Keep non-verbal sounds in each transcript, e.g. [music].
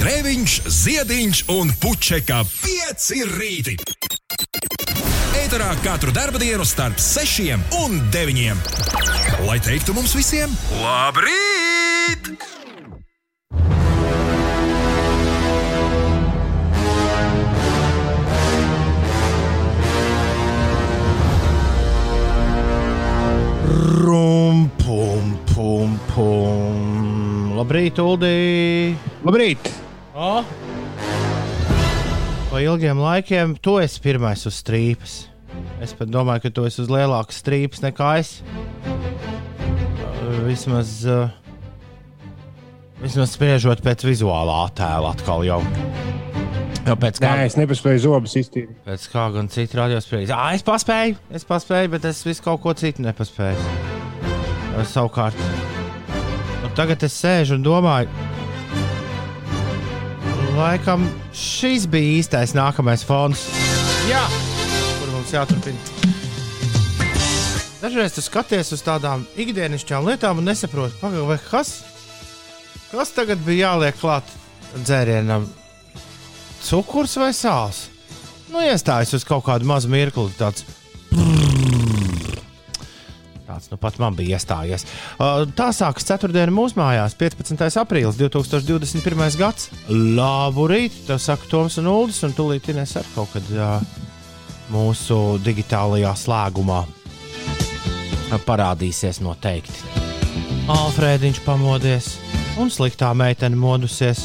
Grēviņš, Ziediņš un Puķeka 5 rīti. Eterā katru dienu starp 6 un 9. Lai teiktu mums visiem, labrīt! Rum, pum, pum, pum. Labrīt, Uldī! Labrīt! O? Po ilgiem laikiem tu esi pirmais uz strīpas. Es pat domāju, ka tu esi uz lielākas strīpas nekā es. Uh, Vismaz, uh, vismaz spriežot pēc vizuālā attēla, atkal jau. jau pēc kā, Nē, es nepaspēju zobus iztīrīt. pēc kā gan citi radiospriežas. Ah, es paspēju, es paspēju, bet es visu kaut ko citu nepaspēju. Savukārt, nu, tagad es sēžu un domāju, laikam šis bija īstais nākamais fons. Jā, kur mums jāturpina. Dažreiz tu skaties uz tādām ikdienišķām lietām un nesaproti, pagaidi, kas, kas tagad bija jāliek klāt dzērienam? Cukurs vai sāls? Nu, iestājas uz kaut kādu mazu mirkli, tāds Tāds nu pat man bija iestājies. Uh, Tā sākas ceturtdiena mūsu mājās, 15. aprīlis 2021. gads. Labu rītu, tev saka Toms un Uldis, un tūlīt Inês ar kaut kad uh, mūsu digitālajā slēgumā parādīsies noteikti. Alfrēdiņš pamodies, un sliktā meitene modusies.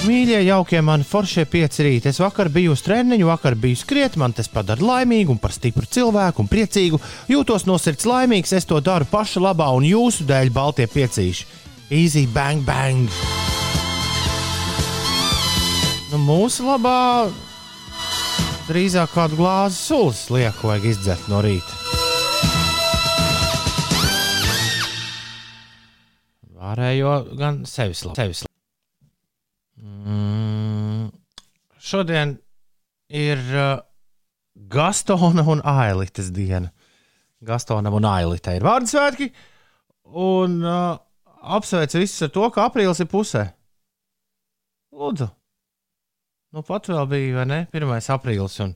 Mīļie, jaukie mani foršie pieci rīti. Es vakar biju uz treniņu, vakar biju skriet, man tas padara laimīgu un par stipru cilvēku un priecīgu. Jūtos no sirds laimīgs, es to daru paša labā un jūsu dēļ, Baltie piecīši. Easy bang bang! Nu, mūsu labā drīzāk kādu glāzi sulas lieku vajag izdzert no rīta. Pārējo gan sevis labi. Sevis labi. Mm, šodien ir uh, Gastona un Ailitas diena. Gastonam un Ailitai ir vārdu svētki, un uh, apsveic visus ar to, ka aprīlis ir pusē. Lūdzu, nu pat vēl bija, vai ne? 1. aprīlis, un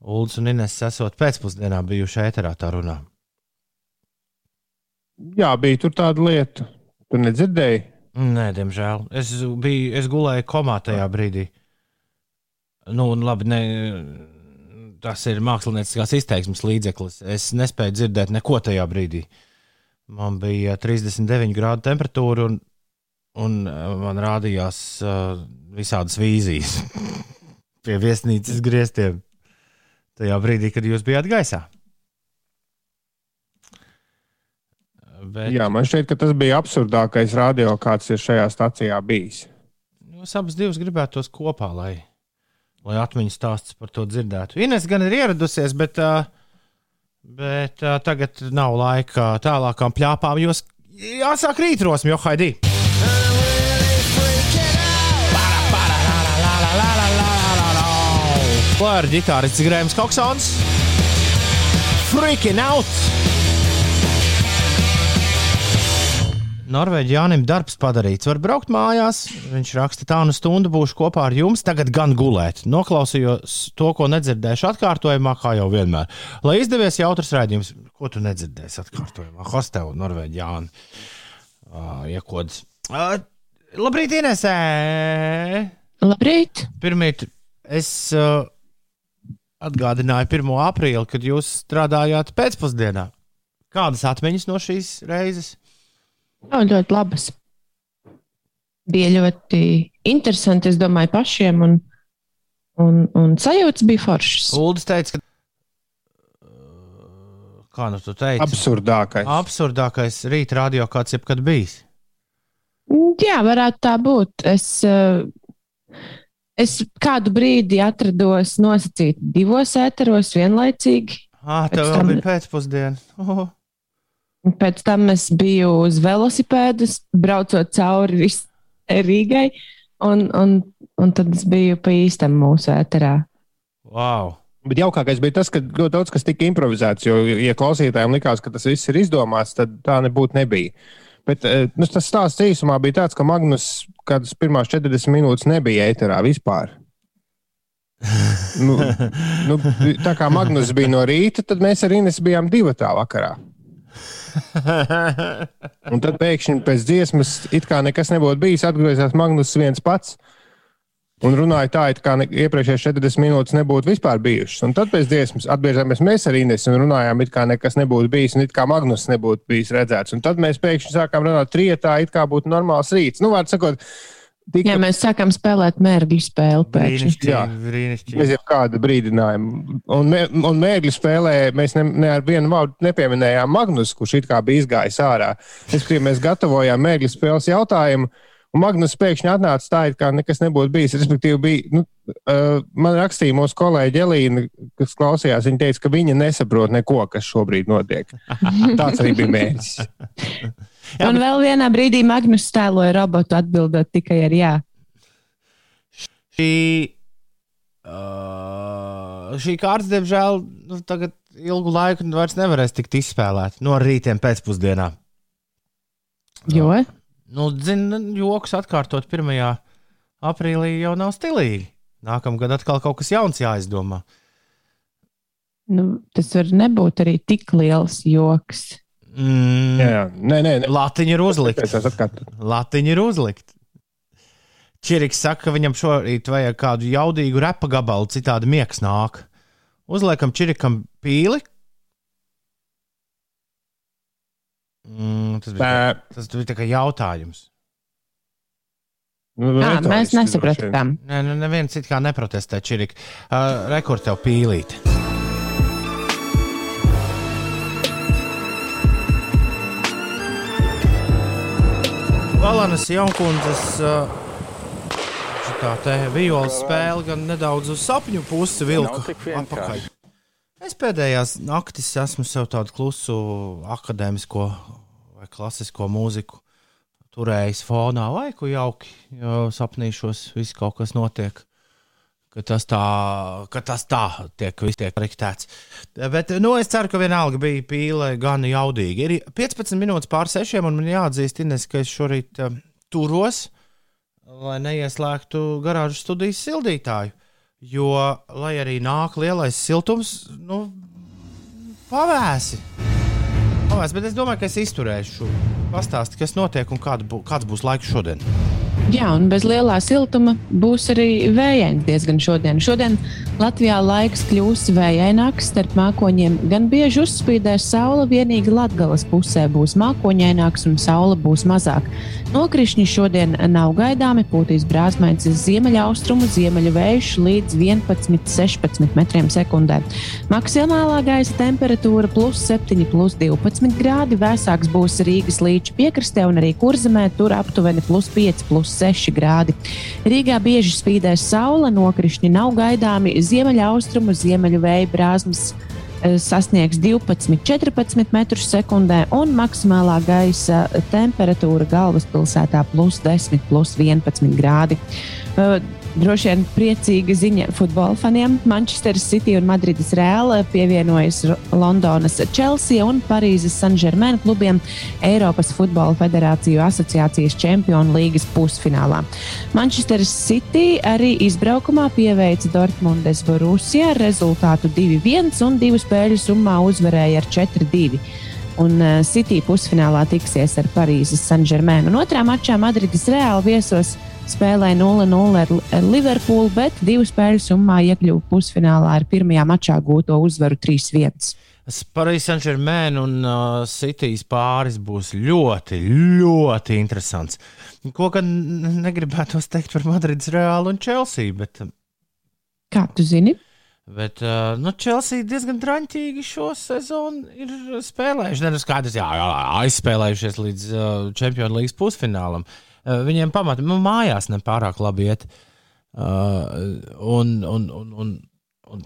Ulas un Ines esot pēcpusdienā bijuši ēterā tā runā. Jā, bija tur tāda lieta. Tu nedzirdēji? Nē, diemžēl. Es, biju, es gulēju komā tajā brīdī. Nu, un labi, ne, tas ir mākslinieckās izteiksmes līdzeklis. Es nespēju dzirdēt neko tajā brīdī. Man bija 39 grādu temperatūra, un, un uh, man rādījās uh, visādas vīzijas [laughs] pie viesnīcas griestiem. Tajā brīdī, kad jūs bijāt gaisā. Bet, Jā, man šķiet, ka tas bija absurdākais radio, kāds ir šajā stacijā bijis. Jūs abas divas gribētu tos kopā, lai, lai atmiņas stāsts par to dzirdētu. Ines gan ir ieradusies, bet, bet tagad nav laika tālākām plāpām. Jūs jāsāk rītrosmi, jo Haidī. Klāra ģitārists Grēms Koksons. Freaking out! Norvēģijā Jānis darbs padarīts. Var braukt mājās. Viņš raksta, tā nu stundu būšu kopā ar jums, tagad gan gulēt. Noklausījos to, ko nedzirdēšu atkārtojumā, kā jau vienmēr. Lai izdevies jautrs rādījums, ko tu nedzirdēsi atkārtojumā. Hostelu Norvēģijā Jānis uh, iekodas. Uh, labrīt, Inesē! Labrīt! Pirmīt, es uh, atgādināju 1. aprīli, kad jūs strādājāt pēcpusdienā. Kādas atmiņas no šīs reizes? Jā, ļoti labas. Bija ļoti interesanti, es domāju, pašiem. Un, un, un sajūtas bija foršas. Uldis teica, ka. Kā nu tu teici? Absurdākais. Absurdākais rīta radio, kāds jebkad bijis. Jā, varētu tā būt. Es, eh, es kādu brīdi atrados nosacīt divos ēteros vienlaicīgi. Ah, tev Pēc tam- bija pēcpusdiena. Oh. Pēc tam es biju uz velosipēdas, braucot cauri vis- Rīgai. Un, un, un tad es biju pa īstam mūsu ēterā. Wow! Bet jaukākais bija tas, ka ļoti daudz kas tika improvizēts. Jo, ja klausītājiem likās, ka tas viss ir izdomāts, tad tā nebūtu nebija. Bet eh, nu, tas stāsts īsumā bija tāds, ka Magnus kādas pirmās 40 minūtes nebija ēterā vispār. nu, nu, tā kā Magnus bija no rīta, tad mēs ar Ines bijām divi tā vakarā. Un tad pēkšņi pēc dziesmas, it kā nekas nebūtu bijis, atgriezās Magnus viens pats. Un runāja tā, it kā iepriekšējās 40 minūtes nebūtu vispār bijušas. Un tad pēc dziesmas atgriezāmies mēs ar Inesu un runājām, it kā nekas nebūtu bijis, un it kā Magnus nebūtu bijis redzēts. Un tad mēs pēkšņi sākām runāt trietā, it kā būtu normāls rīts. Nu, vārds sakot, Tika... Ja mēs sākam spēlēt mērķu spēli, tad bez jebkāda brīdinājuma. Un, mē, un mērķu spēlē mēs ne, ne ar vienu vārdu nepieminējām Magnus, kurš it kā bija izgājis ārā. Es domāju, mēs gatavojām mērķu spēles jautājumu. Un Magnus pēkšņi atnāca tā, it kā nekas nebūtu bijis. Respektīvi, bija, nu, uh, man rakstīja mūsu kolēģi Elīna, kas klausījās. Viņa teica, ka viņa nesaprot neko, kas šobrīd notiek. [laughs] Tāds arī bija mērķis. [laughs] Jā, un bet... vēl vienā brīdī Magnus stēloja robotu atbildot tikai ar jā. Šī, uh, šī kārta, diemžēl, nu, tagad ilgu laiku vairs nevarēs tikt izspēlēta no rītiem pēcpusdienā. Jo? Nu, zinu, joks atkārtot 1. aprīlī jau nav stilīgi. Nākamgad atkal kaut kas jauns jāizdomā. Nu, tas var nebūt arī tik liels joks. Mm, jā, jā. Nē, nē, nē. Latiņa ir uzlikta. Latiņa ir uzlikta. Čiriks saka, ka viņam šorīt vajag kādu jaudīgu repa gabalu, citādi miegs nāk. Uzliekam Čirikam pīli. Mm, tas, bija, tas bija tā kā jautājums. Nu, Jā, mēs nesapratām. Nē, nu, neviens it kā neprotestē, Čirik. Uh, Rekord tev pīlīt. Valanas Jankundzes tā te violas spēle gan nedaudz uz sapņu pusi vilka. Apakaļ. Es pēdējās naktis esmu sev tādu klusu akadēmisko vai klasisko mūziku turējis fonā, vai ko jauki, jo sapnīšos, viss kaut kas notiek ka tas tā, ka tas tā tiek, tiek riktēts. Bet nu, es ceru, ka vienalga bija pīle gan jaudīga. Ir 15 minūtes pār sešiem, un man jāatzīst, Ines, ka es šorīt uh, turos, lai neieslēgtu garāžu studijas sildītāju. Jo, lai arī nāk lielais siltums, nu, pavēsi. pavēsi. Bet es domāju, ka es izturēšu. Pastāsti, kas notiek un kāds būs laiks šodien. Jā, un bez lielā siltuma būs arī vējains diezgan šodien. Šodien Latvijā laiks kļūs vējaināks, starp mākoņiem gan bieži uzspīdēs saule, vienīgi Latgales pusē būs mākoņaināks un saule būs mazāk. Nokrišņi šodien nav gaidāmi, pūtīs brāzmains ziemeļaustrumu, ziemeļu vējš līdz 11-16 metriem sekundē. Maksimālā gaisa temperatūra plus 7, plus 12 grādi, vēsāks būs Rīgas līča piekrastē un arī kurzemē, tur aptuveni plus 5, plus 6 grādi. Rīgā bieži spīdēs saule, nokrišņi nav gaidāmi, ziemeļaustrumu, ziemeļu vēja brāzmas eh, sasniegs 12, 14 metrus sekundē, un maksimālā gaisa temperatūra galvaspilsētā plus 10, plus 11 grādi. Eh, Droši vien priecīga ziņa futbola faniem. Manchester City un Madrides Real pievienojas Londonas Chelsea un Parīzes Saint-Germain klubiem Eiropas Futbola Federāciju asociācijas čempionu līgas pusfinālā. Manchester City arī izbraukumā pieveica Dortmundes Borussia ar rezultātu 2-1 un divu spēļu summā uzvarēja ar 4-2 un uh, City pusfinālā tiksies ar Parīzes Saint-Germain. Un otrā mačā Madrides Reāli viesos spēlēja 0-0 ar, ar Liverpoolu, bet divu spēļu summā iekļuva pusfinālā ar pirmajā mačā gūto uzvaru 3-1. Parīzes Saint-Germain un uh, Citīs pāris būs ļoti, ļoti interesants. Ko gan negribētu teikt par Madrides Reālu un Chelsea? Bet, Kā tu zini? Bet uh, nu, Chelsea diezgan drāmīgi šo sezonu ir spēlējuši. Nu skaidrs, jā, jā, aizspēlējušies līdz uh, Champions League pusfinālam. Uh, viņiem pamatā nu, mājās nepārāk labi iet. Uh, un, un, un, un, un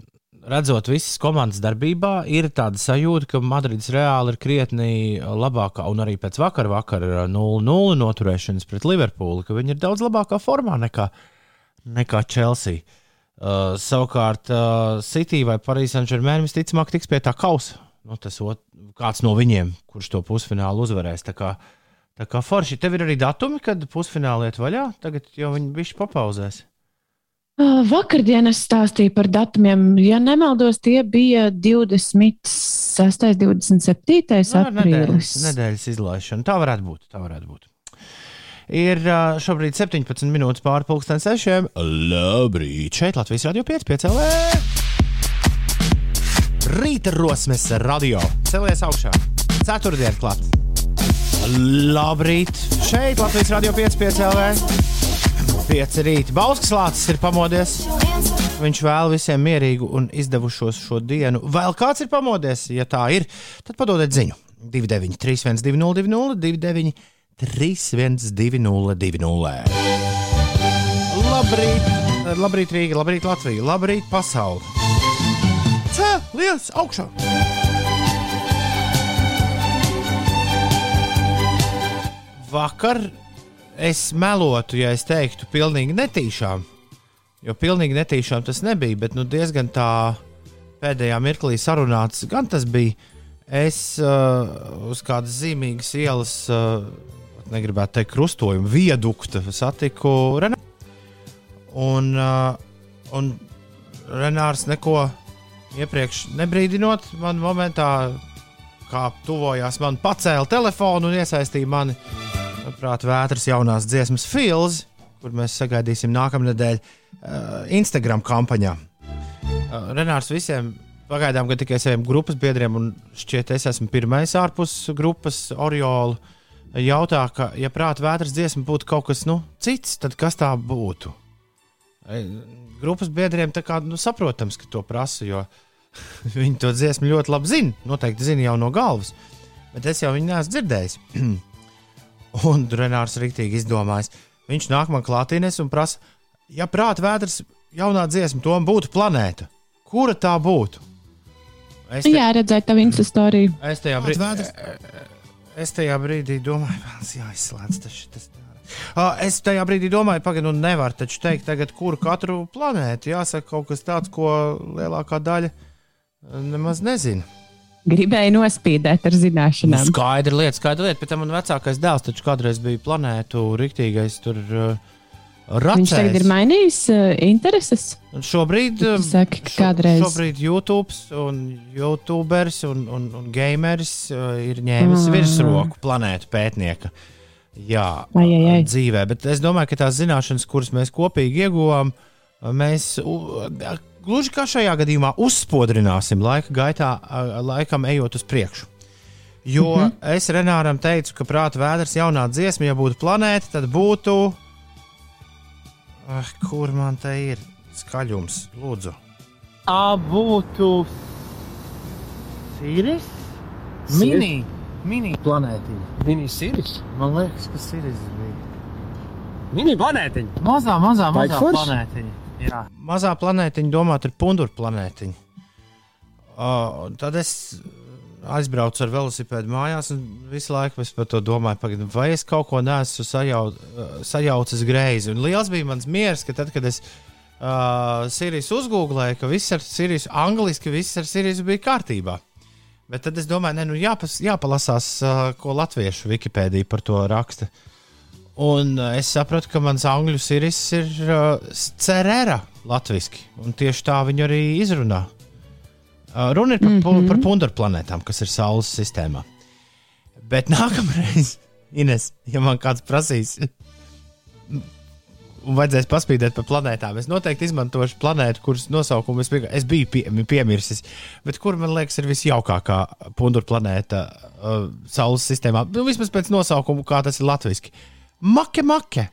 redzot visas komandas darbībā, ir tāda sajūta, ka Madrids reāli ir krietni labākā, un arī pēc vakar, vakar 0-0 noturēšanas pret Liverpooli, ka viņi ir daudz labākā formā nekā, nekā Chelsea. Uh, savukārt, uh, City vai Parīzes Saint-Germain visticamāk tiks pie tā kausa. Nu, tas ot, kāds no viņiem, kurš to pusfinālu uzvarēs. Tā kā uh, Tā kā forši, tev ir arī datumi, kad pusfinālā iet vaļā. Tagad jau viņi bišķi papauzēs. Uh, Vakardien es stāstīju par datumiem. Ja nemaldos, tie bija 26. un 27. Nu, ar aprīlis. Nedēļas, nedēļas izlaišana. Tā varētu būt. Tā varētu būt. Ir ā, šobrīd 17 minūtes pāri pusdien sešiem. Labrīt! Šeit Latvijas radio 5, 5 LV. Rīta rosmes radio. Celies augšā. Ceturtdiena klāt. Labrīt! Šeit Latvijas radio 5, 5 LV. 5 rīta. Bauskas lācis ir pamodies. Viņš vēl visiem mierīgu un izdevušos šo dienu. Vēl kāds ir pamodies? Ja tā ir, tad padodiet ziņu. 29, 3, 1, 2, 0, 2, 0, 2, 9, 3, 1, 2, 0, 2, 0. Labrīt! Labrīt, Rīga, labrīt, Latvija, labrīt, pasaule! Cēlies augšā! Vakar es melotu, ja es teiktu, pilnīgi netīšām. Jo pilnīgi netīšām tas nebija, bet nu, diezgan tā pēdējā mirklī sarunāts. Gan tas bija. Es uh, uz kādas zīmīgas ielas, uh, negribētu teikt, krustojumu, viedukta satiku Renāru. Un, uh, un Renārs neko iepriekš nebrīdinot, man momentā, kā tuvojās, man pacēla telefonu un iesaistīja mani manuprāt, vētras jaunās dziesmas Fils, kur mēs sagaidīsim nākamnedēļ uh, Instagram kampaņā. Uh, Renārs visiem pagaidām gan tikai saviem grupas biedriem, un šķiet, es esmu pirmais ārpus grupas Oriola. Jautā, ka, ja prāta vētras dziesma būtu kaut kas nu, cits, tad kas tā būtu? Grupas biedriem tā kā nu, saprotams, ka to prasa, jo [laughs] viņi to dziesmu ļoti labi zina. Noteikti zina jau no galvas, bet es jau viņu neesmu dzirdējis. [clears throat] Un Renārs rīktīgi izdomājis. Viņš nāk man klātienes un prasa, ja prāta vētras jaunā dziesma, to būtu planēta. Kura tā būtu? Es, te, Jā, redzēt, tā viņa storiju. es, tajā, brīdī, es tajā brīdī domāju, [laughs] vēl jāizslēdz tas. tas Uh, es tajā brīdī domāju, pagaidi, nu nevar taču teikt, tagad, kuru katru planētu jāsaka kaut kas tāds, ko lielākā daļa uh, nemaz nezina. Gribēju nospīdēt ar Nu, zināšanām. skaidra lieta, skaidra lieta. Bet tam man vecākais dēls taču kādreiz bija planētu rīktīgais tur uh, Viņš tagad ir mainījis uh, intereses. Šobrīd, um, saki, šo- šobrīd YouTube un YouTuberis un, un, un gameris uh, ir ņēmis Ah. virsroku planētu pētnieka. Jā, Ai, ai, ai. dzīvē, bet es domāju, ka tās zināšanas, kuras mēs kopīgi ieguvām, mēs u, gluži kā šajā gadījumā uzspodrināsim laika gaitā, laikam ejot uz priekšu. Jo mm. -hmm. es Renāram teicu, ka prāta vēders jaunā dziesma, ja būtu planēta, tad būtu. Ah, kur man te ir skaļums? Lūdzu. Tā būtu. Sīris? Mini, mini planētiņa. Mini Sīris. Man liekas, ka Sīris bija. Mini planētiņa. Mazā, mazā, mazā planētiņa. Jā. Mazā planētiņa domāt ir punduru planētiņa. Uh, tad es aizbraucu ar velosipēdu mājās, un visu laiku es par to domāju, pagaid, vai es kaut ko neesmu sajau, uh, sajaucis greizi. Un liels bija mans miers, ka tad, kad es uh, Sirijas uzgooglēju, ka viss ar Sirijas, angliski viss ar Sirijas bija kārtībā. Bet tad es domāju, ne, nu jāpas, jāpalasās, uh, ko latviešu Wikipēdija par to raksta. Un uh, es sapratu, ka mans angļu siris ir uh, cerera latviešu, un tieši tā viņu arī izrunā. Uh, runa ir par, mm -hmm. par punduru planētām, kas ir Saules sistēmā. Bet [laughs] nākamreiz, Ines, ja man kāds prasīs, un [laughs] vajadzēs paspīdēt par planētām, es noteikti izmantošu planētu, kuras nosaukumu es, pie, es biju pie, piemirsis, bet kur man liekas ir visjaukākā punduru planēta uh, Saules sistēmā. Nu, vismaz pēc nosaukuma, kā tas ir latviešu. Make, make!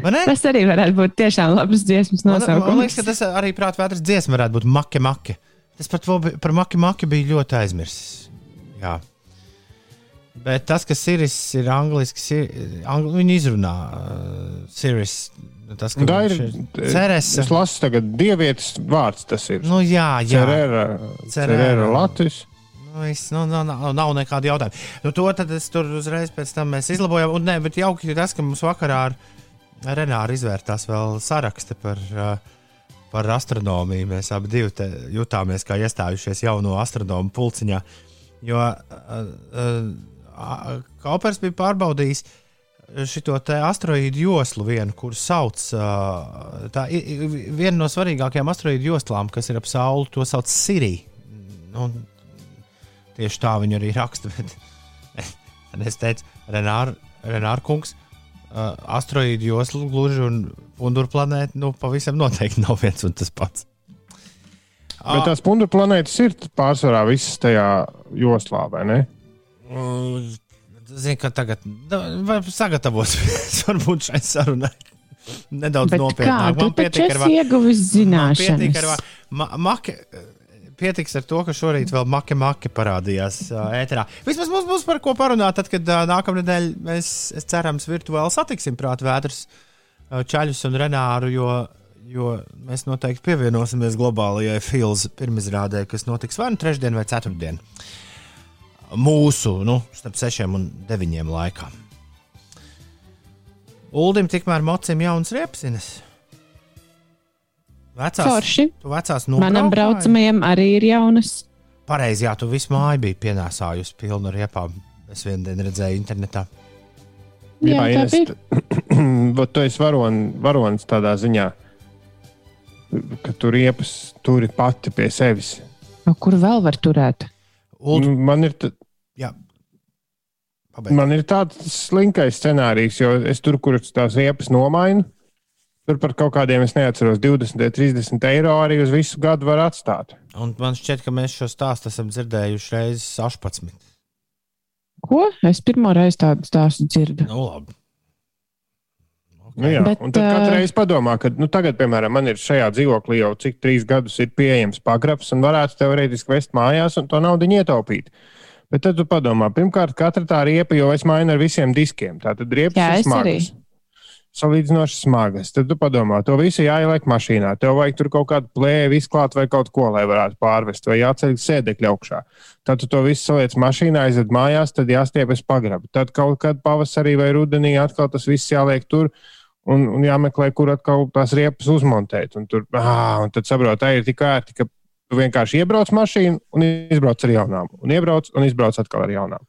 Vai ne? Tas arī varētu būt tiešām labs dziesmas Man, man nosaukums. liekas, ka tas arī prātā vētras dziesma varētu būt make, make. Es par, to, par make, make biju ļoti aizmirsis. Jā. Bet tas, ka Siris ir angļuiski, angli, viņi izrunā uh, Siris. Tas, ka Tā ir. Ceres. Es lasu tagad dievietes vārds. Tas ir. Nu, jā, jā. Cerera, Cerera. cerera Latvijas. Nu, viss, nu, nav, nav, nav nekādu jautājumu. Nu, to es tur uzreiz pēc tam izlabojām. Un, nē, bet jauki ir tas, ka mums vakarā ar Renāru izvērtās vēl saraksti par, par astronomiju. Mēs abi te jutāmies kā iestājušies jauno astronomu pulciņā. Jo Kaupers bija pārbaudījis šo asteroīdu joslu, vienu, kur sauc i- viena no svarīgākajām asteroīdu joslām, kas ir ap Sauli, to sauc Sirija. Nu, tieši tā viņi arī raksta. [laughs] Bet un es teicu, Renāra, Renāra kungs, ā, asteroīdu joslu gluži un unduru planēta, nu, pavisam noteikti nav viens un tas pats. Bet tās pundu planētas ir pārsvarā visas tajā joslā, vai ne? Zinu, ka tagad vai sagatavos [laughs] varbūt šai sarunai. Nedaudz nopietnāk. Man pietiek ar, esi va- ieguvis man pietiek ar, zināšanas. ma, make, pietiks ar to, ka šorīt vēl make, make parādījās uh, ēterā. Vismaz mums būs par ko parunāt, tad, kad uh, nākamnedēļ mēs, cerams, virtuāli satiksim prāt vētras uh, čaļus un renāru, jo, jo mēs noteikti pievienosimies globālajai filmas pirmizrādē, kas notiks vai nu trešdien vai ceturtdien. Mūsu, nu, starp sešiem un deviņiem laikā. Uldim tikmēr mocim jauns riepsines. Vecās, Forši. tu vecās Manam nobraukāji? braucamajam arī ir jaunas. Pareizi, jā, tu visu māju biji pienāsājusi pilnu riepām. Es vienu dienu redzēju internetā. Jā, tā bija. [clears throat] Bet tu esi varon, varonis tādā ziņā, ka tur riepas turi pati pie sevis. O, Kur vēl var turēt? Uld, Nu, Man ir, t- jā, pabeidz. man ir tāds slinkais scenārijs, jo es tur, kur tās riepas nomainu, tur par kaut kādiem, es neatceros, 20, 30 eiro arī uz visu gadu var atstāt. Un man šķiet, ka mēs šo stāstu esam dzirdējuši reizes 18. Ko? Es pirmo reizi tādu stāstu dzirdu. Nu, labi. Nu, jā, Bet, un tad katru reizi padomā, ka nu, tagad, piemēram, man ir šajā dzīvoklī jau cik trīs gadus ir pieejams pagrabs, un varētu teorētiski vest mājās un to naudu ietaupīt. Bet tad tu padomā, pirmkārt, katra tā riepa jau es mainu ar visiem diskiem. Tā tad riepas Jā, ir smagas. Salīdzinoši smagas. Tad tu padomā, to visu jāieliek mašīnā. Tev vajag tur kaut kādu plēvi izklāt vai kaut ko, lai varētu pārvest, vai jāceļ sēdekļi augšā. Tad tu to visu saliec mašīnā, aizved mājās, tad jāstiepjas pagrabu. Tad kaut kad pavasarī vai rudenī atkal tas viss jāliek tur. Un, un jāmeklē, kur atkal tās riepas uzmontēt. Un, tur, ah, un tad saprot, tā ir tik ērti, ka vienkārši iebrauc mašīnu un izbrauc ar jaunām. Un iebrauc un izbrauc atkal ar jaunām.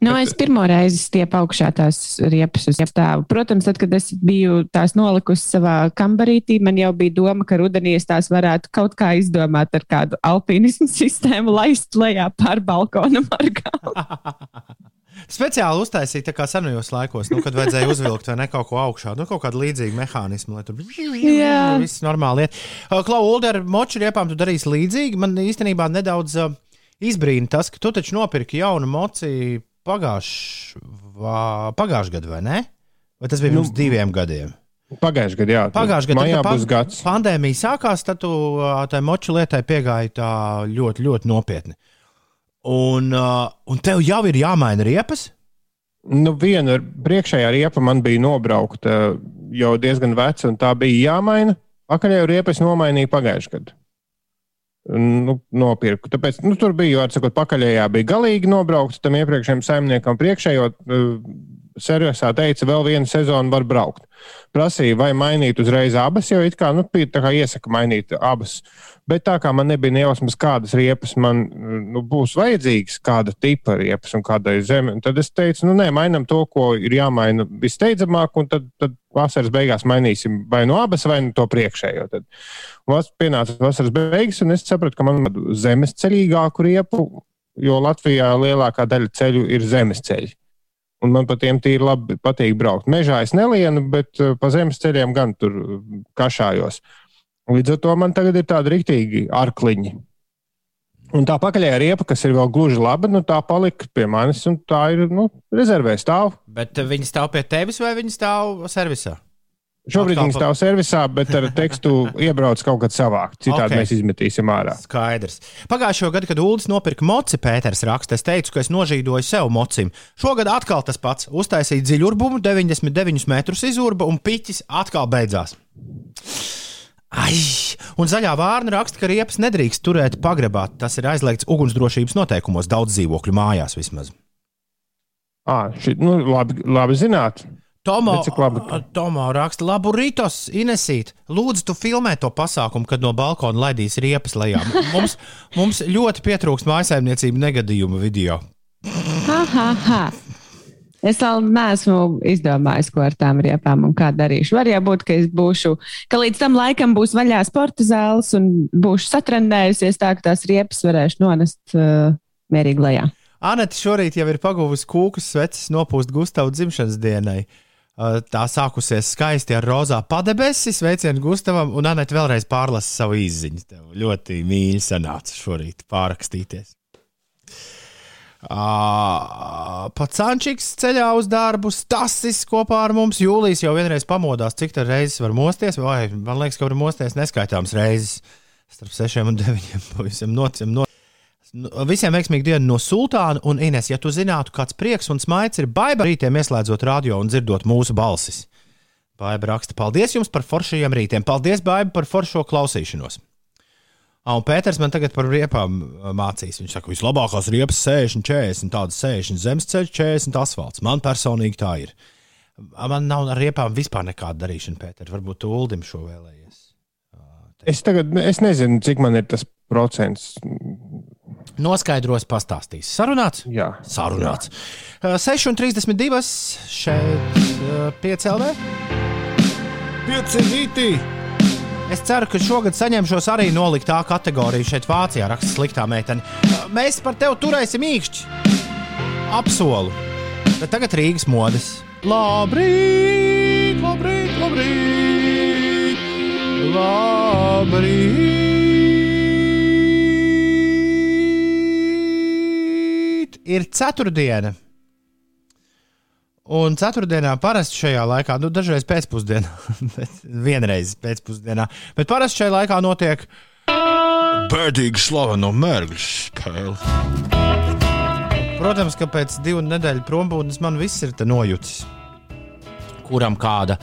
Nu, Bet- es pirmo reizi stiepu augšā tās riepas uz stāvu. Protams, tad, kad es biju tās nolikusi savā kambarītī, man jau bija doma, ka rudenī es tās varētu kaut kā izdomāt ar kādu alpīnismu [laughs] sistēmu, laist lejā pār balkona margām. [laughs] Speciāli uztaisīja tā kā senajos laikos, nu, kad vajadzēja uzvilkt vai ne kaut ko augšā. Nu, kaut kāda līdzīga mehānisma, lai tur viss normāli iet. Klau, Ulde, ar moču riepām tu darīsi līdzīgi. Man īstenībā nedaudz uh, izbrīna tas, ka tu taču nopirki jaunu mociju pagājušā pagājuš gadu, vai ne? Vai tas bija pirms Nu, diviem gadiem? Pagājušajā gadā, jā. Pagājušajā gadā, kad būs gads. pandēmija sākās, tad tu tai moču lietai piegāji tā ļoti, ļoti nopietni. Un, un tev jau ir jāmaina riepas. Nu, viena priekšējā riepa man bija nobraukta jau diezgan veca, un tā bija jāmaina. Pakaļējo riepu es nomainīju pagājušajā gadā. Nu, nopirku. Tāpēc nu, tur bija, var sakot, pakaļējā bija galīgi nobraukta tam iepriekšējiem saimniekam. Priekšējo uh, servisā teica, vēl vienu sezonu var braukt. Prasīja, vai mainīt uzreiz abas, jo it kā, nu, kā iesaka mainīt abas. Bet tā kā man nebija nejausmas, kādas riepas man nu, būs vajadzīgas, kāda tipa riepas un kādai zeme, tad es teicu, nu, nē, mainām to, ko ir jāmaina visteidzamāk, un tad, tad vasaras beigās mainīsim vai no abas, vai no to priekšējo. Tad vas, pienāca vasaras beigas, un es sapratu, ka man vajag zemes ceļīgāku riepu, jo Latvijā lielākā daļa ceļu ir zemes ceļi. Un man par tiem tīri labi patīk braukt. Mežā es nelienu, bet uh, pa zemes ceļiem gan tur uh, kašājos. Līdz ar to man tagad ir tādi rīktīgi arkliņi. Un tā pakaļējā riepa, kas ir vēl gluži laba, nu, tā palika pie manis, un tā ir nu, rezervē stāv. Bet viņi stāv pie tevis vai viņi stāv servisā? Šobrīd pa- stāv servisā, bet ar tekstu iebrauc kaut kad savākt. Citādi Ok. okay. mēs izmetīsim ārā. Skaidrs. Pagājušajā gadā, kad Ulas nopirka moci, Pēters raksta, es teicu, ka es nožīdoju sev mocim. Šogad atkal tas pats. Uztaisīja dziļurbumu, 99 metrus izurba un piķis atkal beidzās. Ai, un zaļā vārna raksta, ka riepas nedrīkst turēt pagrabā. Tas ir aizliegts ugunsdrošības noteikumos, daudz dzīvokļu mājās vismaz. À, ši, nu, labi, labi zināt. Tomo, Tomo raksta, labu rītos, Inesīt. Lūdzu, tu filmē to pasākumu, kad no balkona laidīs riepas lejā. Mums, mums ļoti pietrūkst mājsaimniecību negadījumu video. Ha, ha, ha. Es vēl neesmu izdomājis, ko ar tām riepām un kā darīšu. Var jau būt, ka es būšu, ka līdz tam laikam būs vaļā sporta zāles un būšu satrendējusies tā, ka tās riepas varēšu nonest uh, mierīgi lejā. Anita šorīt jau ir pagūvusi kūkas sveces nopūst Gustavu dzimšanas dienai. Uh, Tā sākusies skaisti ar rozā padebesi, sveicienu Gustavam, un Anita vēlreiz pārlasa savu izziņu. Tev ļoti mīļi sanāca šorīt pārakstīties. Uh, Pats Sančiks ceļā uz darbu, Stasis kopā ar mums. Jūlijas jau vienreiz pamodās, cik tā reizes var mosties. Vai, man liekas, ka var mosties neskaitāmas reizes. Starp 6 un 9. Pavisam nocim. No... Nu, Visiem veiksmīgu dienu no Sultāna un Ines. Ja tu zinātu, kāds prieks un smaids ir baiba rītiem, ieslēdzot radio un dzirdot mūsu balsis. Baiba raksta, paldies jums par foršajiem rītiem. Paldies, Baiba, par foršo klausīšanos. Ah, un Pēters man tagad par riepām mācīs. Viņš saka, ka vislabākās riepas 60, 40, tādas 60 zemesceļš, 40 asfalts. Man personīgi tā ir. Man nav ar riepām vispār nekāda darīšana, Pēter. Varbūt tu Uldim šo vēlējies. Es tagad es nezinu, cik man ir tas procents. Noskaidros, pastāstīs. Sarunāts? Jā, Sarunāts. Uh, 6,32 šeit uh, 5 LV. 5 rītī. Es ceru, ka šogad saņemšos arī nolikt tā kategoriju šeit Vācijā, raksta sliktā meitene. Mēs par tevi turēsim īkšķi. Apsolu. Bet tagad Rīgas modes. Labrīt, labrīt, labrīt. Labrīt. Ir ceturtdiena. Un ceturtdienā parasti šajā laikā, nu, dažreiz pēcpusdienā, [laughs] vienreiz pēcpusdienā, bet parasti šajā laikā notiek bēdīgi slaveno mērķu spēle. Protams, ka pēc divu nedēļu prombūtnes man viss ir te nojūtis, kuram kāda,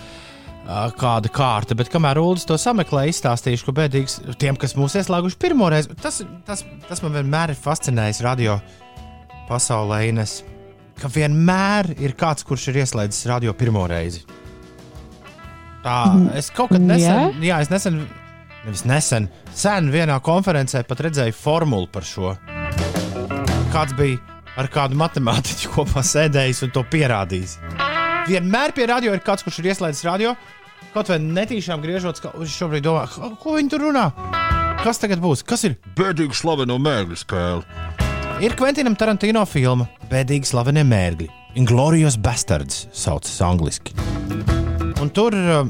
kāda kārta. Bet kamēr Ulas to sameklē, izstāstīšu, ka bēdīgs tiem, kas mūs ieslēguši pirmo reizi, tas, tas, tas man vienmēr ir fascinējis radio pasaulē. Ines ka vienmēr ir kāds, kurš ir ieslēdzis radio pirmo reizi. Tā, es kaut kad nesen, jā, es nesen, nevis nesen, sen vienā konferencē pat redzēju formulu par šo. Kāds bija ar kādu matemātiķu kopā sēdējis un to pierādījis. Vienmēr pie radio ir kāds, kurš ir ieslēdzis radio, kaut vai netīšām griežot, ka viņš šobrīd domā, "Ko- viņi tur runā. Kas tagad būs? Kas ir bēdīgi slaveno mērķu spēle? Ir Kventinam Tarantino filma Bēdīgi slavenie mērgļi. Inglorious Bastards saucas angliski. Un tur uh,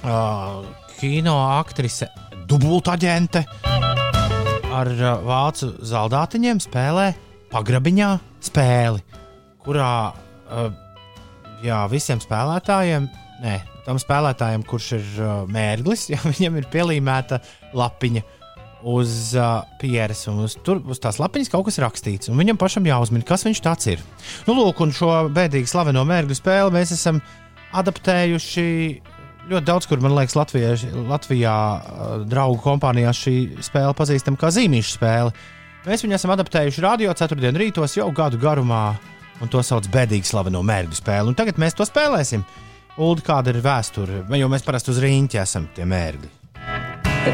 uh, kino aktrise, dubultaģente ar uh, vācu zaldātiņiem spēlē pagrabiņā spēli, kurā uh, jā, visiem spēlētājiem, nē, tam spēlētājiem, kurš ir uh, mērglis, [laughs] ja viņam ir pielīmēta lapiņa uz uh, pieres, un uz, tur uz tās lapiņas kaut kas rakstīts. Viņam pašam jāuzmina, kas viņš tāds ir. Nu, lūk, un šo bēdīgi slaveno mērķu spēli mēs esam adaptējuši ļoti daudz, kur man liekas, Latvijā, Latvijā draugu kompānijās šī spēle pazīstama kā zīmīša spēle. Mēs viņu esam adaptējuši radio ceturtdienu rītos jau gadu garumā, un to sauc par bēdīgi slaveno mērķu spēli. Un tagad mēs to spēlēsim. Ulu, kāda ir vēsture? Jo mēs parasti uz rīņķa esam tie mērķi.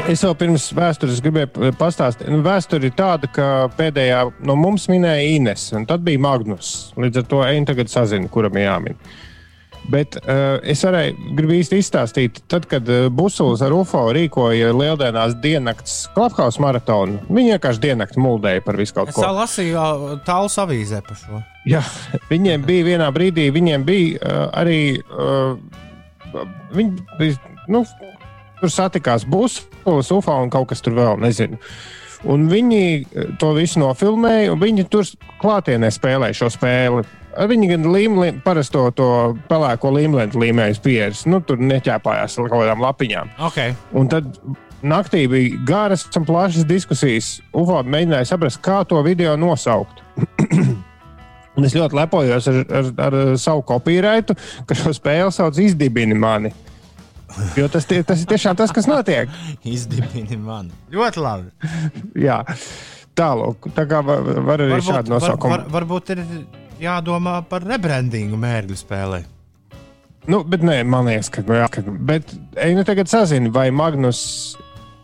Es jau pirms vēstures gribēju pastāstīt. Nu, vēsture ir tāda, ka pēdējā no mums minēja Ines, un tad bija Magnus. Līdz ar to Einu tagad sazina, kuram ir jāmin. Bet uh, es arī gribu īsti izstāstīt, tad, kad uh, Busulis ar UFO rīkoja Lieldienās diennakts klubhaus maratonu, viņi vienkārši diennakti muldēja par visu kaut Es ko. jau lasīju tālu avīzē par šo. Jā, [laughs] viņiem bija vienā brīdī, viņiem bija uh, arī. Uh, viņi bija, nu, tur satikās Busulis, UFO un kaut kas tur vēl, nezinu. Un viņi uh, to visu nofilmēja, un viņi tur klātienē spēlēja šo spēli. Viņi gan līmeni, parasto to pelēko līmeni līmēja uz pieres, nu, tur neķēpājās ar kaut kādām lapiņām. Okay. Un tad naktī bija garas un plašas diskusijas. UFO mēģināja saprast, kā to video nosaukt. [clears throat] un es ļoti lepojos ar, ar, ar savu kopīraitu, ka šo spēli sauc izdibini mani. Jo tas, tie, tas ir tiešām tas, kas notiek. [laughs] Izdibini mani. Ļoti labi. [laughs] Jā. Tālāk, tā kā var, var arī šādu var, nosaukumu. var, varbūt ir jādomā par rebrandingu mērķu spēlē. Nu, bet nē, man liekas, ka. Jā, ka bet ej, nu tagad sazini, vai Magnus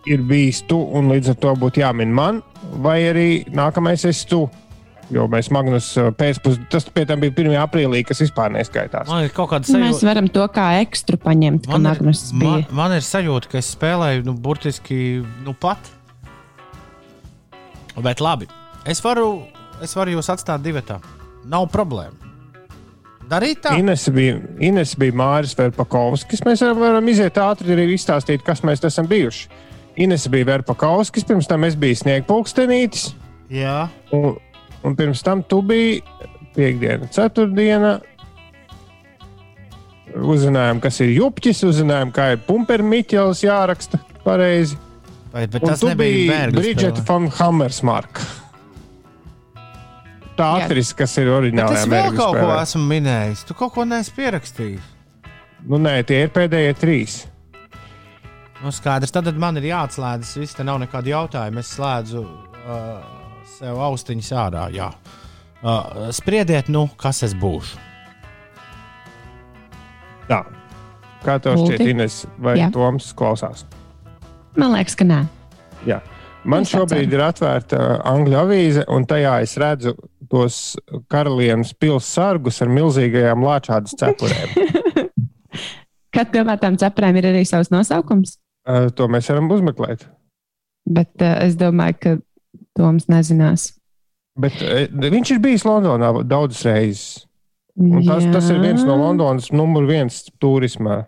ir bijis tu un līdz ar to būtu jāmin man, vai arī nākamais esi tu. Jo mēs Magnus uh, pēcpusdienā, tas pie tam bija 1. aprīlī, kas vispār neskaitās. Man ir kaut kāda Mēs sajūta. varam to kā ekstru paņemt, ka Man ir, Magnus man, bija. man ir sajūta, ka es spēlēju nu, burtiski nu, pat. Bet labi, es varu, es varu jūs atstāt divatā. Nav problēma. Darīt tā. Ines bija, Ines bija Māris Verpakovskis. Mēs varam, varam iziet ātri arī izstāstīt, kas mēs esam bijuši. Ines bija Verpakovskis, pirms tam es biju Sniegpulkstenītis, Jā, un, un pirms tam tu biji piekdiena, ceturtdiena. Uzzinājām, kas ir jupķis, uzzinājām, kā ir pumpermiķels jāraksta pareizi. bet, bet tas nebija spēlē. von Hammersmark. Tā aktrise, kas ir Bet oriģinālajā es vēl kaut ko esmu minējis. Tu kaut ko neesi pierakstījis. Nu, nē, tie ir pēdējie trīs. Nu, skaidrs, tad man ir jāatslēdzas. Viss te nav nekādu jautājumu. Es slēdzu uh, sev austiņas ārā. Jā. Uh, spriediet, nu, kas es būšu. Tā. Kā tev Uldi? šķiet, Ines, vai Jā. Toms klausās? Man liekas, ka nē. Jā. Man Es šobrīd ir atvērta uh, angļu avīze, un tajā es redzu tos karalienes pilsētas sargus ar milzīgajām lāčādas cepurēm. Katram no tām cepurēm ir arī savs nosaukums, Uh, to mēs varam uzmeklēt. bet uh, es domāju, ka Toms nezinās. Bet uh, viņš ir bijis Londonā daudzas reizes. Tas, tas ir viens no Londonas numur viens turisma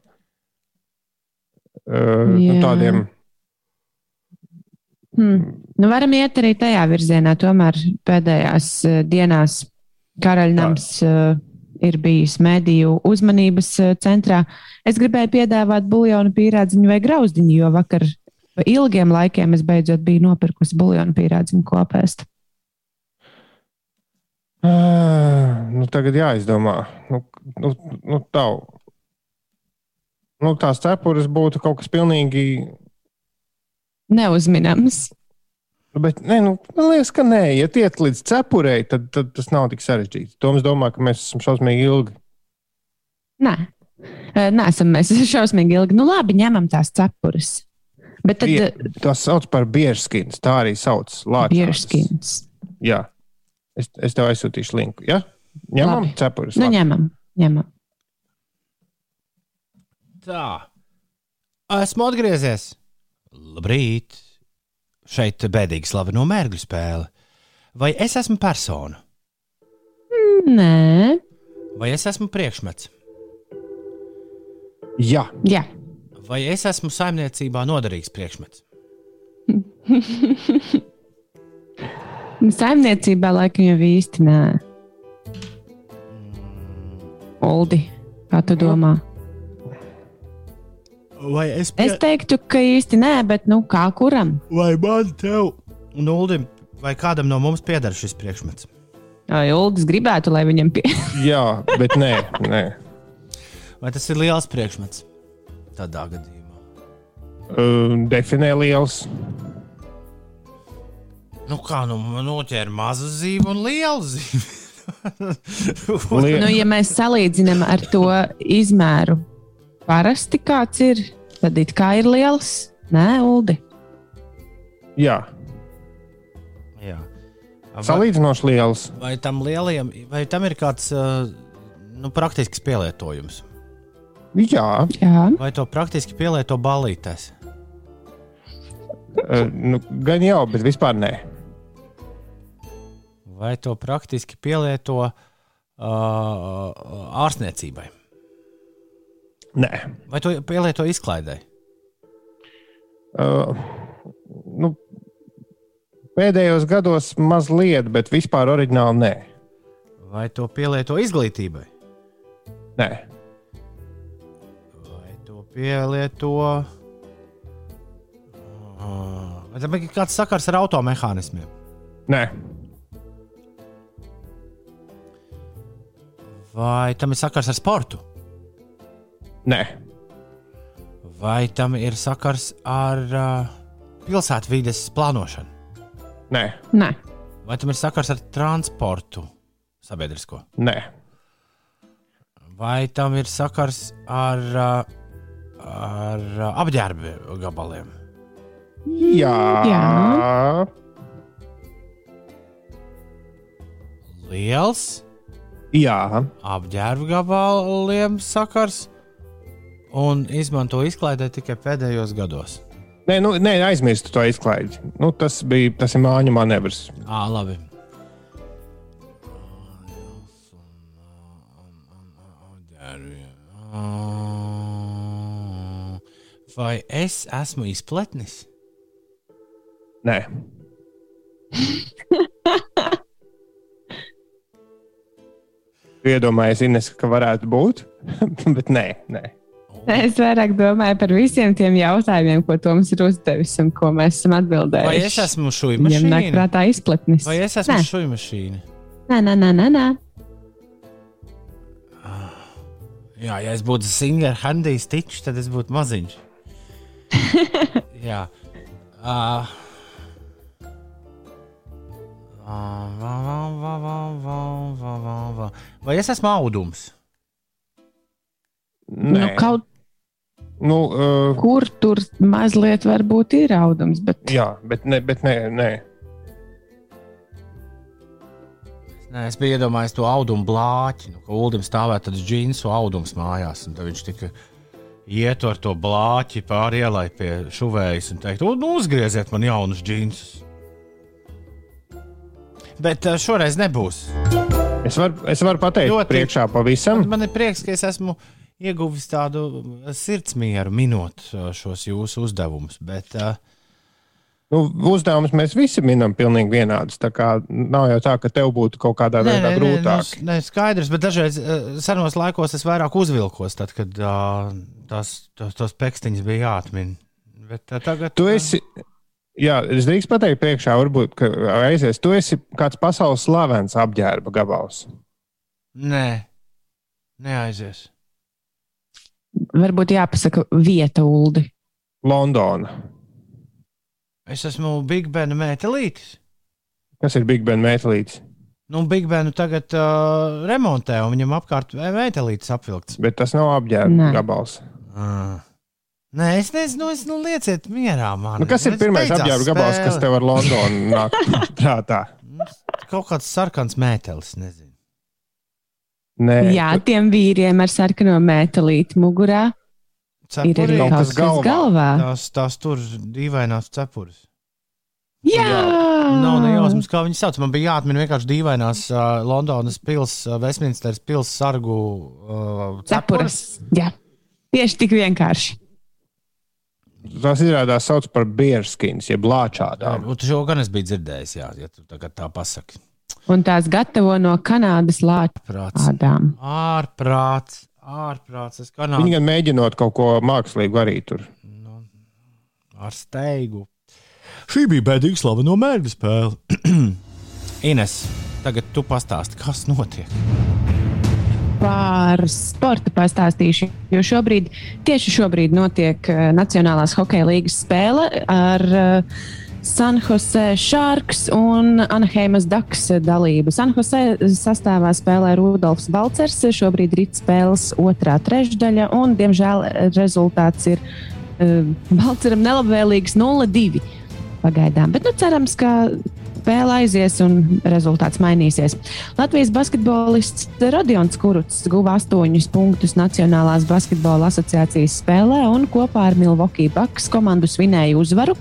uh, nu, tādiem. Hmm. Nu, varam iet arī tajā virzienā. Tomēr pēdējās uh, dienās Karaļnams uh, ir bijis mediju uzmanības centrā. Es gribēju piedāvāt buļbuļsāļu pīrādziņu vai grauzdiņu, jo vakar pa ilgiem laikiem es beidzot biju nopirkusi buļbuļsāļu pīrādziņu kopēst. Uh, nu, tagad jāizdomā. Nu, nu, nu, tavu. Nu, tās cepures būtu kaut kas pilnīgi. Neuzminams. Bet, nē, nu, man liekas, ka nē, ja tiek līdz cepurei, tad, tad tas nav tik sarežģīti. Toms domā, ka mēs esam šausmīgi ilgi. Nē, Nē esam mēs [laughs] šausmīgi ilgi. Nu, labi, ņemam tās cepures. Bet tad Bie, uh, tas sauc par bierskins. Tā arī sauc. Lāčādas. bierskins. Jā. Es, es tev aizsūtīšu linku. Ja? Ņemam Labi. cepures. Nu, ņemam, ņemam. Tā. Esmu atgriezies. Labrīt. Šeit bēdīgi slaveno mērgļu spēle. Vai es esmu persona, Nē, vai es esmu priekšmets, Jā, jā. Vai es esmu saimniecībā noderīgs priekšmets? [laughs] Saimniecībā laikam jau īsti nē. Uldi, kā tu domā? Vai es, Es teiktu, ka īsti nē, bet nu kā kuram? vai man tev, un Uldim, vai kādam no mums pieder šis priekšmets? Ai, Uldis gribētu, lai viņam pie... jā bet nē, nē. Vai tas ir liels priekšmets? Tādā gadījumā. Uh, definē liels. Nu, kā nu noķēra mazu zīmi un lielu zīmi? [laughs] Nu, ja mēs salīdzinām ar to izmēru, parasti kāds ir, tad it kā ir liels. Nē, Uldi. Jā, Jā. Vai, salīdzinoši liels. vai tam lielajam, vai tam ir kāds nu, praktisks pielietojums? Jā, Jā, Vai to praktiski pielieto balītēs? uh, nu, gan jau, bet vispār nē. Vai to praktiski pielieto uh, ārstniecībai? nē. Vai to pielieto izklaidē? Uh, nu, pēdējos gados mazliet, bet vispār oriģināli nē. Vai to pielieto izglītībai? nē. Pielieto? Uh, Vai tam ir kāds sakars ar automehānismiem? nē. Vai tam ir sakars ar sportu? nē. Vai tam ir sakars ar uh, pilsētvides plānošanu? Nē, nē. Vai tam ir sakars ar transportu sabiedrisko? nē. Vai tam ir sakars ar, uh, ar uh, apģērbu gabaliem? Jā. Jā. liels, Jā, apģērba gabaliem sakars un izmanto izklaidē tikai pēdējos gados. nē, nu, nē aizmirstu to izklaidi. Nu, tas bija tas ir māņu manevrs. Ā, labi. Vai es esmu izpletnis? Nē, [laughs] Tu iedomājies, Ines, ka varētu būt, [laughs] bet nē, nē. Es vairāk domāju par visiem tiem jautājumiem, ko Toms ir uzdevis un ko mēs esam atbildējuši. Vai es esmu šūnu Viņam nāk mašīna? prātā izpletnis. Vai es esmu Nē. šūnu mašīna? Nē, nē, nē, nē. nē. Jā, ja es būtu single handijs tičs, tad es būtu maziņš jā. Uh, Vai es esmu audums? Nē. Nu, kaut nu, uh, kur tur mazliet varbūt ir audums. Bet... Jā, bet nē, bet nē. nē. Nē, es biju iedomājies to audumu blāķi. Nu, Kad Ulimam stāvēja tāds džins, audums mājās, un viņš tika iet ar to blāķi pāri ielai pie šuvējas un teikt, nu, uzgrieziet man jaunus džinsus. Bet uh, šoreiz nebūs. Es varu, es varu pateikt, Ļoti. Priekšā pavisam. Man ir prieks, ka es esmu ieguvis tādu sirdsmieru minot uh, šos jūsu uzdevumus. Bet, uh, Nu, uzdevumus mēs visi minam pilnīgi vienādus. Tā kā nav jau tā, ka tev būtu kaut kādā Nē, veidā nē, nē, grūtāk. nu, nē, skaidrs, bet dažreiz uh, senos laikos es vairāk uzvilkos, tad, kad uh, tās, tos, tos pekstiņus bija jāatmin. Bet, uh, tagad, Tu esi, jā, es drīkstu pateikt, priekšā, varbūt, ka aizies. Tu esi kāds pasaules slavens apģērba gabals. Nē, neaizies. varbūt jāpasaka vieta Uldi. Londona. Es esmu Big Ben mētelītis. Kas ir Big Ben metālītis? Nu, Big Benu tagad uh, remontē, un viņam apkārt mētelītis apvilkts. Bet tas nav apģērba gabals. Uh. Nē, es nezinu, es nu lieciet mierā man. Nu, kas ir Es pirmais apģērba gabals, kas tev ar Londonu [laughs] nāk prātā? Kaut kāds sarkans mētelis, nezinu. Nē, Jā, tiem vīriem ar sarkano metālīti mugurā ir arī Cepuri, Kaut kas galvā. galvā. tās, tās tur dīvainās cepures. Jā, Nav ne jausmas, kā viņas sauc. Man bija jāatmin vienkārši dīvainās uh, Londonas pilsētas, uh, Westminsteras pilsētas sargu uh, cepures. Cepures. Jā, tieši tik vienkārši. tas izrādās sauc par bierskins, jeb lāčādām. Un šo gan es biju dzirdējis, jā, ja tu tagad tā pasaki. Un tās gatavo no Kanādas Prāts. lāčām. Ārprāts, ārprāts. Kā Viņi gan mēģinot kaut ko mākslīgu arī tur. ar steigu. Šī bija bēdīga slaveno mērķa spēle. [clears throat] Ines, tagad tu pastāsti, kas notiek. Par sporta pastāstīšu, jo šobrīd, tieši šobrīd notiek uh, Nacionālās hokeja līnijas spēle ar uh, San Jose Sharks un Anaheimas Daks dalību. San Jose sastāvā spēlē Rudolfs Balcers. Šobrīd ir spēles otrā trešdaļa, un, diemžēl, rezultāts ir uh, Balceram nelabvēlīgs 0-2 pagaidām. Bet nu, cerams, ka spēle aizies un rezultāts mainīsies. Latvijas basketbolists Rodions Kuruts guva 8 punktus Nacionālās basketbola asociācijas spēlē un kopā ar Milwaukee Bucks komandu svinēja uzvaru.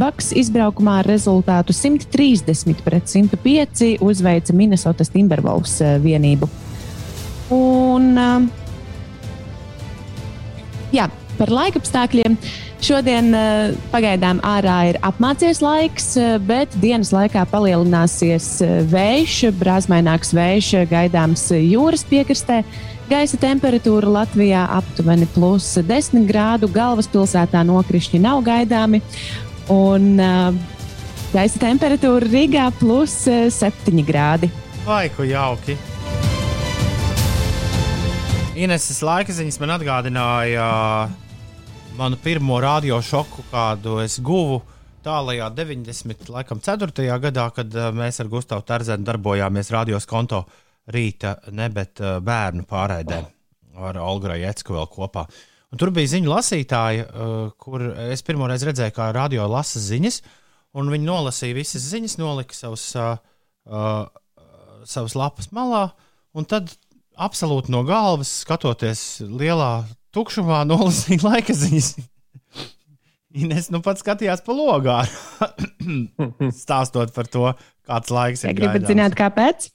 Bucks izbraukumā ar rezultātu 130 pret 105 uzveica Minnesotas Timberwolves eh, vienību. Un, eh, jā, par laikapstākļiem. Šodien uh, pagaidām ārā ir apmācies laiks, uh, bet dienas laikā palielināsies uh, vējš, brāzmaināks vējš gaidāms uh, jūras piekrastē. Gaisa temperatūra Latvijā aptuveni plus 10 grādu, galvaspilsētā nokrišņi nav gaidāmi. Un uh, gaisa temperatūra Rīgā plus uh, 7 grādi. Vai ko jauki? Ineses laika ziņas man atgādināja manu pirmo radio šoku, kādu es guvu tālākajā 90. Laikam, 4. gadā, kad uh, mēs ar Gustavu Terzenu darbojāmies radios konto rīta, ne bet uh, bērnu pārraidē ar Olgu Jēcku vēl kopā. Un tur bija ziņu lasītāja, uh, kur es pirmoreiz redzēju, kā radio lasa ziņas, un viņi nolasīja visas ziņas, nolika savus uh, savas lapas malā, un tad absolūti no galvas skatoties lielā tukšumā, nolasīja laika ziņas. Ines nu pat skatījās pa logā, [laughs] stāstot par to, kāds laiks Ja ir. gribat gaidāms. zināt, kāpēc?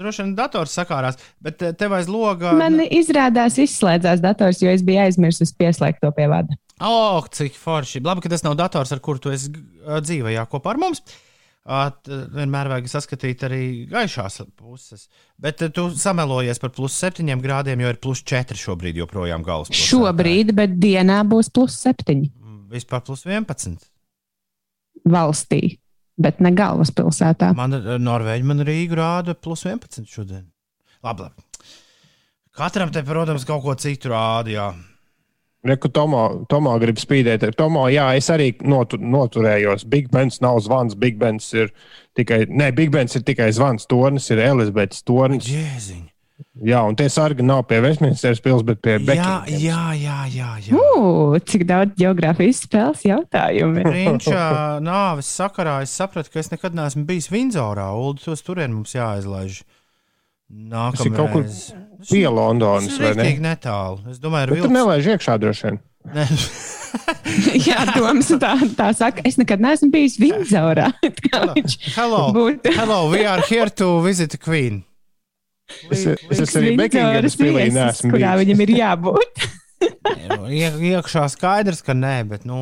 Droši vien dators sakārās, bet tev aiz logā. Man izrādās izslēdzās dators, jo es biju aizmirsis pieslēgt to pie vada. Oh, cik forši. Labi, ka tas nav dators, ar kuru tu esi dzīvajā kopā ar mums. Uh, Vienmēr vajag saskatīt arī gaišās puses. Bet uh, tu samelojies par plus 7 grādiem, jo ir plus 4 šobrīd joprojām galvaspilsētā. Šobrīd, bet dienā būs plus septiņi Vispār plus 11. valstī, bet ne galvaspilsētā. Man uh, Norvēģi, man Rīga rāda plus 11 šodien. Labi, labi. Katram te, protams, kaut ko citu rāda. Jā. Reku Tomo, Tomo grib spīdēt. Tomo, jā, es arī notu, noturējos. Big Bens nav zvans, Big Bens ir tikai, ne, Big Bens ir tikai zvans, tornis ir Elizabetes tornis. Jēziņ. Jā, un tie sargi nav pie Westminsteras pils, bet pie Jā, Bekingas. jā, jā, jā. jā. Ugh, cik daudz geogrāfijas spēles jautājumu. Prinča nāves sakarā es sapratu, ka es nekad neesmu bijis Vindzorā. Ulu tos turien mums jāizlaiž. Nākamreiz. Pie Londonas, Tas vai ir ne? tik netālu. Es domāju, Bet tur nelaiž iekšā droši vien. Ne. [laughs] Jā, Toms tā, tā saka, es nekad neesmu bijis Vindzorā. [laughs] Hello, būtu. hello, we are here to visit the queen. Es, es, es arī Bekingas pilī neesmu kurā bijis. viņam ir jābūt. [laughs] Ie, iekšā skaidrs, ka nē, bet nu.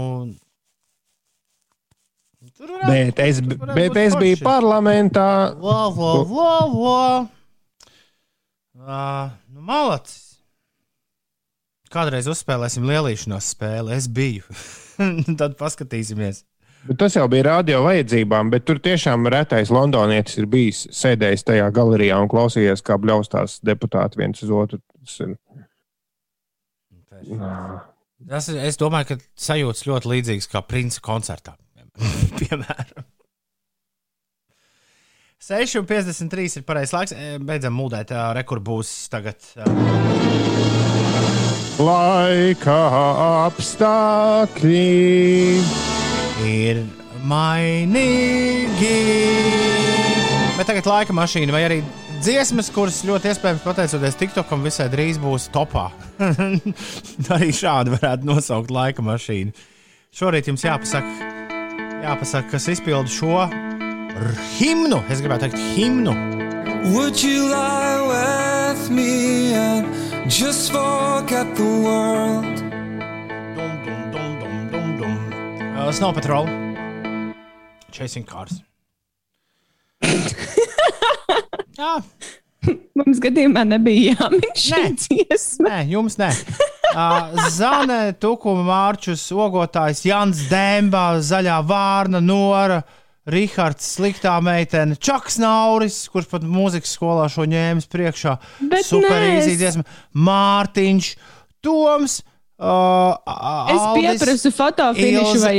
Tur varētu- Bet es, bet būt es biju parlamentā. Vo, vo, vo, vo. Uh, nu, malacis. Kādreiz uzspēlēsim lielīšanās spēli. Es biju. [laughs] Tad paskatīsimies. Bet tas jau bija radio vajadzībām, bet tur tiešām retais londonietis ir bijis sēdējis tajā galerijā un klausījies, kā bļaustās deputāti viens uz otru. Tas ir- Tas, ir- es domāju, ka sajūtas ļoti līdzīgas kā princi koncertā. [laughs] Piemēram. 6,53 ir pareizais laiks. E, Beidzam mūdēt, rekur būs tagad. Laika apstākļi. ir mainīgi. Bet tagad laika mašīna vai arī dziesmas, kuras ļoti iespējams pateicoties TikTokam visai drīz būs topā. [laughs] arī šādi varētu nosaukt laika mašīnu. Šorīt jums jāpasaka, jāpasaka kas izpilda šo himnu. Es gribētu teikt, himnu. Would you lie with me and just forget the world? Dum, dum, dum, dum, dum, dum. Uh, Snow Patrol. Chasing Cars. Jā, Mums gadījumā nebija jāmin šī Nē. dziesma. Nē, jums nē. Uh, Zane, Tukuma Mārčus, Ogotājs, Jans Dēmbā, Zaļā Vārna, Nora, Rihards, Sliktā meitene, Čaks Nauris, kurš pat mūzikas skolā šo ņēmis priekšā. Bet Super nē, es- izdevies. Mārtiņš, Toms. Uh, Es pieprasu fotofinišu vai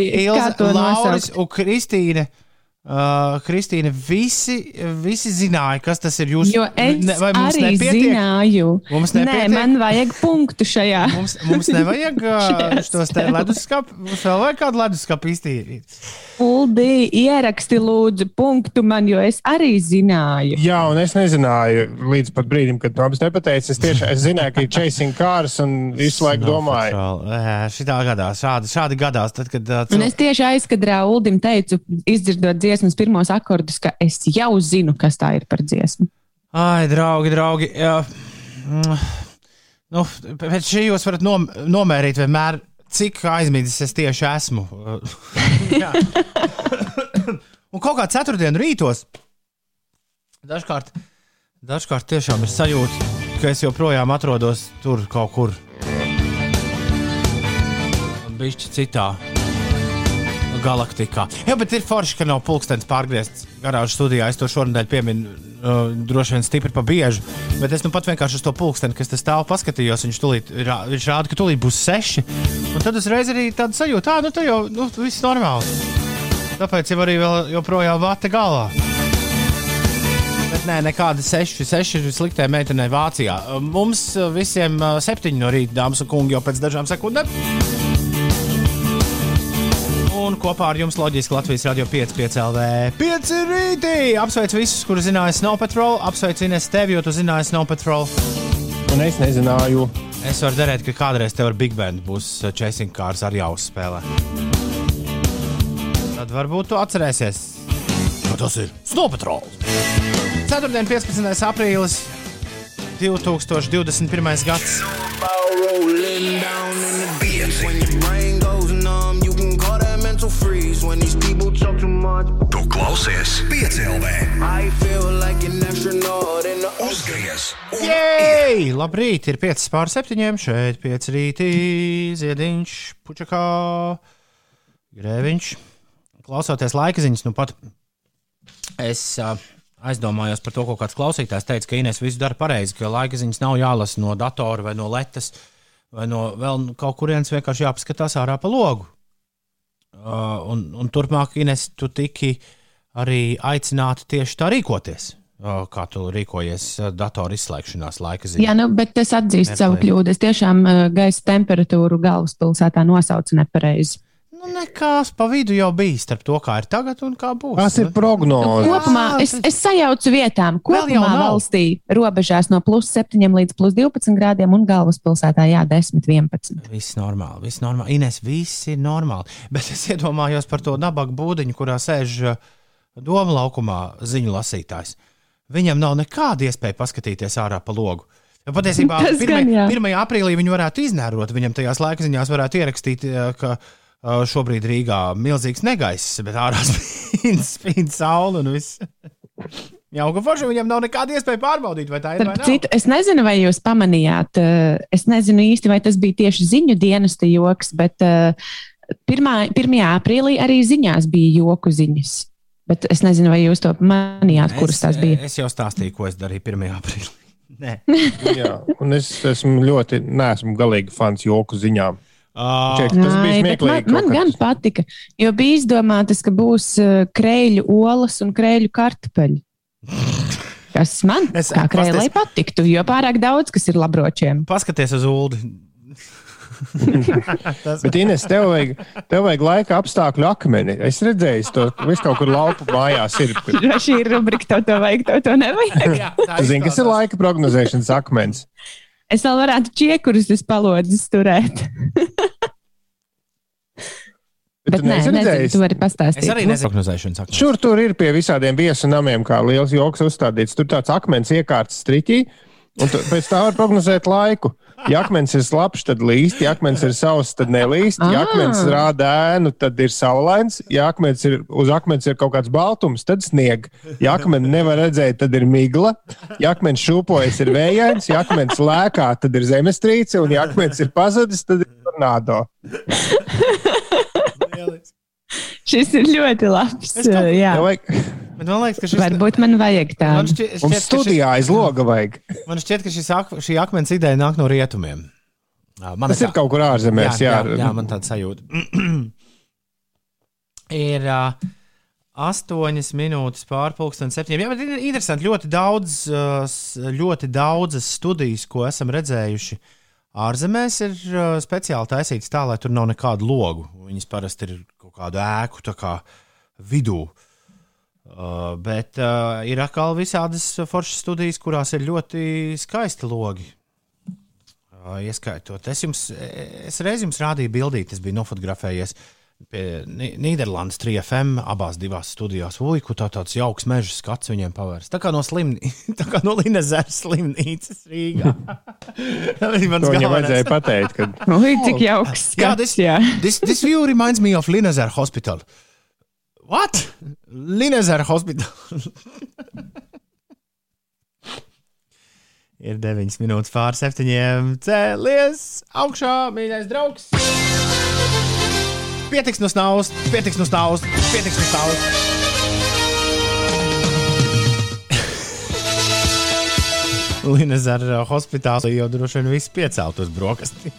to Lauris un Kristīne. Uh, Kristīne, visi, visi zināja, kas tas ir. Jūs, Jo es ne- vai mums arī nepietiek? zināju. Mums Nē, nepietiek? man vajag punktu šajā. Mums, mums nevajag [laughs] uh, šos te leduskapus. Mums vēl vajag kādu leduskapu iztīrīt. Uldī, ieraksti lūdzu punktu man, jo es arī zināju. Jā, un es nezināju līdz pat brīdim, kad Toms nepateica. Es tiešām es zināju, ka ir chasing cars un visu laiku domāju. Šitā gadās, šādi, šādi gadās. Tad, kad, uh, Un es tieši aizkadrā Uldim teicu, izdzirdot dziesmas pirmos akordus, ka es jau zinu, kas tā ir par dziesmu. Ai, draugi, draugi. Jā. Mm. Nu, pēc šī jūs varat nom nomērīt vienmēr, cik aizmidzis es tieši esmu. [laughs] [coughs] Un kaut kā ceturtdienu rītos dažkārt, dažkārt tiešām ir sajūta, ka es joprojām atrodos tur kaut kur. Bišķi citā galaktikā. Jā, bet ir forši, ka nav pulkstenis pārgriezts garāžas studijā. Es to šonadēļ pieminu uh, droši vien stipri pa bieži. Bet es nu pat vienkārši uz to pulksteni, kas te stāv, paskatījos. Viņš, tulīt, rā, viņš rāda, ka tūlīt būs seši. Un tad uzreiz arī tāda sajūta, ka nu, tā jau nu, viss normāli. Tāpēc jau arī vēl joprojām vāta galvā. Bet nē, nekāda seši, seši ir sliktē meitenei Vācijā. Mums uh, visiem uh, septiņi no rīta, dāmas un kungi, jau pēc dažām sekundēm. Un kopā ar jums loģiski Latvijas radio 5, 5 LV. 5 rītī! Apsveicu visus, kuri zināja Snow Patrol. Apsveicu Ines tevi, jo tu zināji Snow Patrol. Un es nezināju, Es varu derēt, ka kādreiz tev ar Big Band būs uh, chasing cars arī jāuzspēlē. Tad varbūt tu atcerēsies, ka tas ir Snow Patrol. Ceturtdien, 15. aprīlis 2021. gads. Rolling down in the beats. When your brain Tu klausies piecēlē, like un Jej! Labrīt, ir 5 pār 7. Šeit 5 rītī, ziediņš, pučakā, grēviņš. Klausoties laika ziņas, nu pat es uh, aizdomājos par to, ko kāds klausītājs teica, ka Inês visu dara pareizi, ka laika ziņas nav jālasa no datora vai no letes vai no vēl kaut kurienes vienkārši jāpaskatās ārā pa logu. Uh, un, un turpmāk, Ines, tu tiki arī aicināti tieši tā rīkoties. Uh, kā tu rīkojies uh, datora izslēgšanās laika ziņā? Jā, nu, bet es atzīstu Neplēj. savu kļūdu. Es tiešām uh, gaisa temperatūru galvaspilsētā nosaucu nepareizi. Nu, nekās pa vidu jau bija starp to, kā ir tagad un kā būs. tas ir Nu, prognoze. Kopumā es, es sajaucu vietām. Kopumā valstī robežās no plus 7 līdz plus 12 grādiem un galvaspilsētā jā, 10, 11. Viss normāli, viss normāli. Ines, viss ir normāli. [laughs] Bet es iedomājos par to nabaga būdiņu, kurā sēž doma laukumā ziņu lasītājs. Viņam nav nekāda iespēja paskatīties ārā pa logu. Jo Patiesībā [laughs] Tas gan, 1. jā. 1. aprīlī viņi varētu iznērot. Viņam tajās laika ziņās varētu ierakstīt, ka šobrīd Rīgā ir milzīgs negaiss, bet ārā [laughs] spīd, spīd saule un viss. Jauka forša, viņam nav nekāda iespēja pārbaudīt, vai tā ir vai citu, es nezinu, vai jūs pamanījāt, eh, es nezinu īsti, vai tas bija tieši ziņu dienesta joks, bet eh, pirmā, 1. aprīlī arī ziņās bija joku ziņas. Bet es nezinu, vai jūs to manījāt, kuras tās bija. Es jau stāstīju, ko es darīju 1. aprīlī. [laughs] Nē. Jā, un es esmu ļoti, neesmu galīgi fans joku ziņām. Ka tas bija smieklīgi. Man, man gan patika, jo bija izdomāts, ka būs krēļu olas un krēļu kartupeļi. [laughs] Kas man Es- kā krēlai patiktu, jo pārāk daudz kas ir labročiem. paskaties uz ulu. [laughs] Bet, Ines, tev vajag, tev vajag laika apstākļu akmeni. Es redzēju, to viss kaut kur laupu mājās ir. [laughs] Šī ir rubrika, tev to vajag, tev to nevajag? Tu zini, kas ir laika prognozēšanas akmens? Es vēl varētu čiekurus uz palodzes turēt. [laughs] Bet, nē, nezinu, tu vari pastāstīt. Es arī nezinu, prognozēšanas akmens. Šur tur ir pie visādiem viesu namiem, kā liels joks uzstādīts. Tur tāds akmens iekārts striķī, un tu, pēc tā var prognozēt laiku. Ja akmens ir slapjš, tad līst, ja akmens ir sauss, tad nelīst. Ja Ah. akmens rāda ēnu, tad ir saulains. Ja akmens ir, uz akmens ir kaut kāds baltums, tad snieg. Ja akmeni nevar redzēt, tad ir migla. Ja akmens šūpojas, ir vējains. Ja akmens lēkā, tad ir zemestrīce. Un ja akmens ir pazudis, tad ir tornado. Šis ir ļoti labs. Es kaut- Jā, Ja vajag, Bet man liekas, ka šis varbūt man vajag Man tādu. šķiet, mums šķiet, ka šis, studijā aiz loga vajag. man šķiet, ka ak- šī akmens ideja nāk no rietumiem. Man Tas ir kaut kur ārzemēs. jā, Jā, jā, jā, man tāds sajūta. [clears throat] ir uh, astoņas minūtes pārpusdienas, septiņiem. Jā, bet ir interesanti. Ļoti daudz, ļoti daudzas studijas, ko esam redzējuši ārzemēs, ir speciāli taisītas tā, lai tur nav nekādu logu. Viņas parasti ir kaut kādu ēku tā kā vidū. Uh, bet uh, ir atkal visādas foršas studijas, kurās ir ļoti skaisti logi. Uh, ieskaitot, es jums, es reiz jums rādīju bildīti, es biju nofotografējies pie Nī- Nīderlandes 3FM abās divās studijās. Ui, kur tā tāds jauks meža skats viņiem pavērs. Tā kā no, slimnī, [laughs] tā kā no Linezeras slimnīcas Rīgā. [laughs] Viņam vajadzēja pateikt. Kad... Ui, cik jauks. Jā, skats, this, jā. this, this view reminds me of Linazar Hospital. What? Linazar Hospital. [laughs] Ir 9 minūtes pār 7. Cēlies augšā, mīļais draugs. Pietiks no snaust, pietiks no snaust, pietiks no snaust. [laughs] Linazar hospitālā jau droši vien viss piecelt uz brokastīm.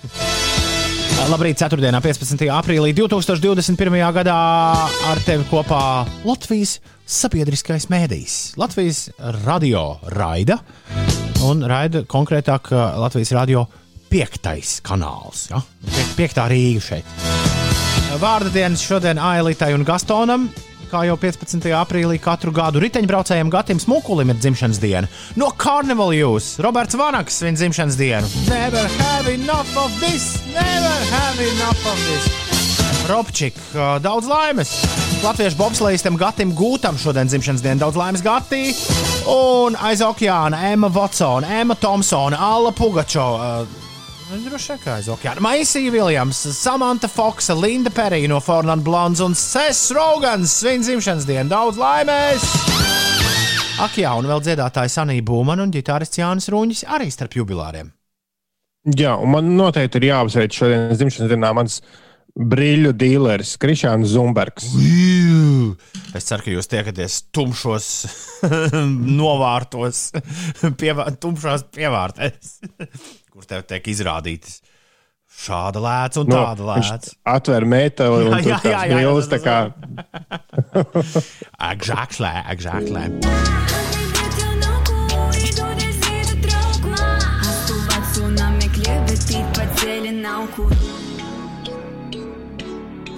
Labrīt, 4. 15. aprīlī 2021. gadā ar tevi kopā Latvijas sabiedriskais mēdījis. Latvijas radio raida un raida konkrētāk Latvijas radio piektais kanāls. Ja? Piek- Piektā Rīga šeit. Vārda dienas šodien Ailitai un Gastonam. Kā jau 15. aprīlī katru gadu riteņbraucējiem Gatim Smukulim ir dzimšanas diena. No Carnival Jūs, Roberts Vanaks svin dzimšanas dienu. Never have enough of this! Never have enough of this! Robčik, daudz laimes! Latviešu bobslēgistam Gatim Gūtam šodien dzimšanas diena. Daudz laimes Gatī! Un aiz okeāna Emma Watsona, Emma Thompsona, Alla Pugačova. Nu, Droši vien, kā aiz okeāna. Maisija Viljams, Samanta Foksa, Linda Perija no Fornand Blondes un Sess Rogans svin dzimšanas dienu. Daudz laimes! Ak, jā, un vēl dziedātājs Sanija Būmana un ģitārists Jānis Rūņš arī starp jubilāriem. Jā, un man noteikti ir jāapsveic šodienas dzimšanas dienā mans brīļu dīleris Krišāns Zumbergs. Jū! Es ceru, ka jūs tiekaties tumšos [laughs] novārtos, [laughs] pievā, tumšās pievārtēs, [laughs] kur tev tiek izrādītas šāda lēca un Nu, tāda lēca. atver metālu un Jā, jā, jā, jā, tā kā Exactly, exactly.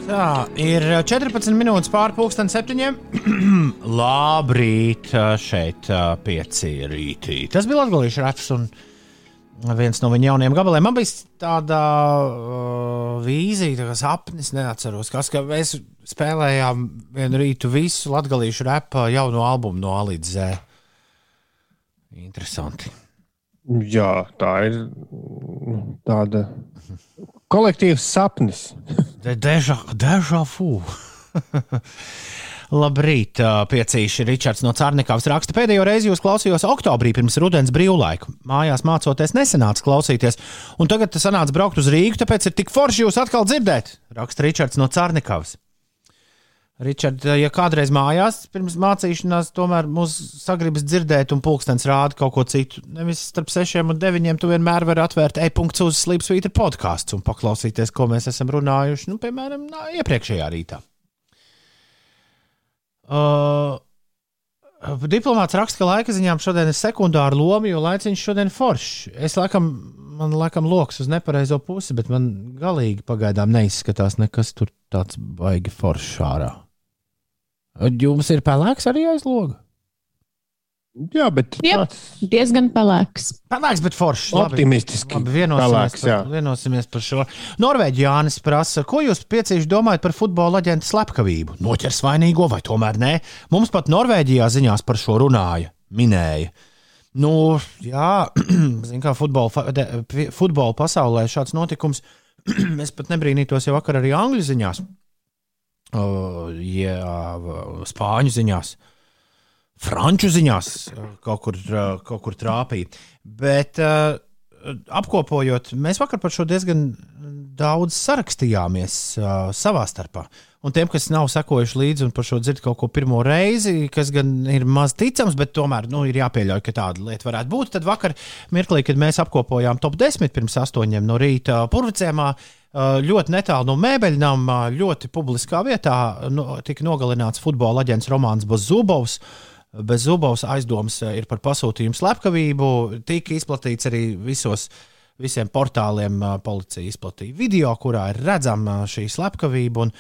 Tā ir 14 minūtes pārpusdien septiņiem. [clears throat] Labrīt, šeit pieci rītī. Tas bija Latvijas raps un viens no viņa jaunajiem gabaliem. Man bija tāda uh, vīzija, tā kā sapnis, neatceros, kas, ka mēs spēlējām vienu rītu visu latviešu repa jauno albumu no A līdz Z. Interesanti. Jā, tā ir mm, tāda kolektīvs sapnis. De- Deja, deja vu. [laughs] Labrīt, piecīši Ričards no Cārnekavas raksta. Pēdējo reizi jūs klausījos oktobrī pirms rudens brīvlaika. Mājās mācoties nesenāca klausīties, un tagad tas sanāca braukt uz Rīgu, tāpēc ir tik forši jūs atkal dzirdēt. Raksta Ričards no Cārnekavas. Ričard, ja kādreiz mājās pirms mācīšanās, tomēr mūs sagribas dzirdēt, un pulkstenis rāda kaut ko citu. Nevis starp sešiem un deviņiem, tu vienmēr vari atvērt e-punkts uz Slipsvītra podkāstu un paklausīties, ko mēs esam runājuši, nu, piemēram, nā, iepriekšējā rītā. Uh, diplomāts raksta, ka laika ziņām šodien ir sekundāra loma, jo laiciņš šodien ir foršs. Es laikam, man laikam loks uz nepareizo pusi, bet man galīgi pagaidām neizskatās nekas tur tāds baigi foršs ārā. Jums ir pelēks arī aiz loga? Jā, bet Jā. tāds Diezgan pelēks. Pelēks, bet foršs. Labi. optimistiski. Labi, vienosimies, pelēks, par, vienosimies par šo. Norvēģis Jānis prasa, ko jūs piecīši domājat par futbola aģentu slepkavību? Noķers vainīgo vai tomēr nē? Mums pat Norvēģijā ziņās par šo runāja, minēja. Nu, jā, [clears throat] zin kā futbola, futbola pasaulē šāds notikums. [clears throat] es pat nebrīnītos jau vakar arī angļu ziņās, uh, jā, spāņu ziņās. Franču ziņās uh, kaut kur, kaut kur trāpīja. Bet, uh, apkopojot, mēs vakar par šo diezgan daudz sarakstījāmies uh, savā starpā. Un tiem, kas nav sekojuši līdzi un par šo dzird kaut ko pirmo reizi, kas gan ir maz ticams, bet tomēr nu, ir jāpieļauj, ka tāda lieta varētu būt. Tad vakar, mirklī, kad mēs apkopojām top 10 pirms astoņiem no rīta Purvicēmā, uh, ļoti netālu no mēbeļnām, ļoti publiskā vietā, no, tika nogalināts futbola aģents Romanis Bazubovs. Bez Zubovs aizdoms eh, ir par pasūtījumu slepkavību. Tika izplatīts arī visos, visiem portāliem. eh, Policija izplatīja video, kurā ir redzama šī slepkavība. Un,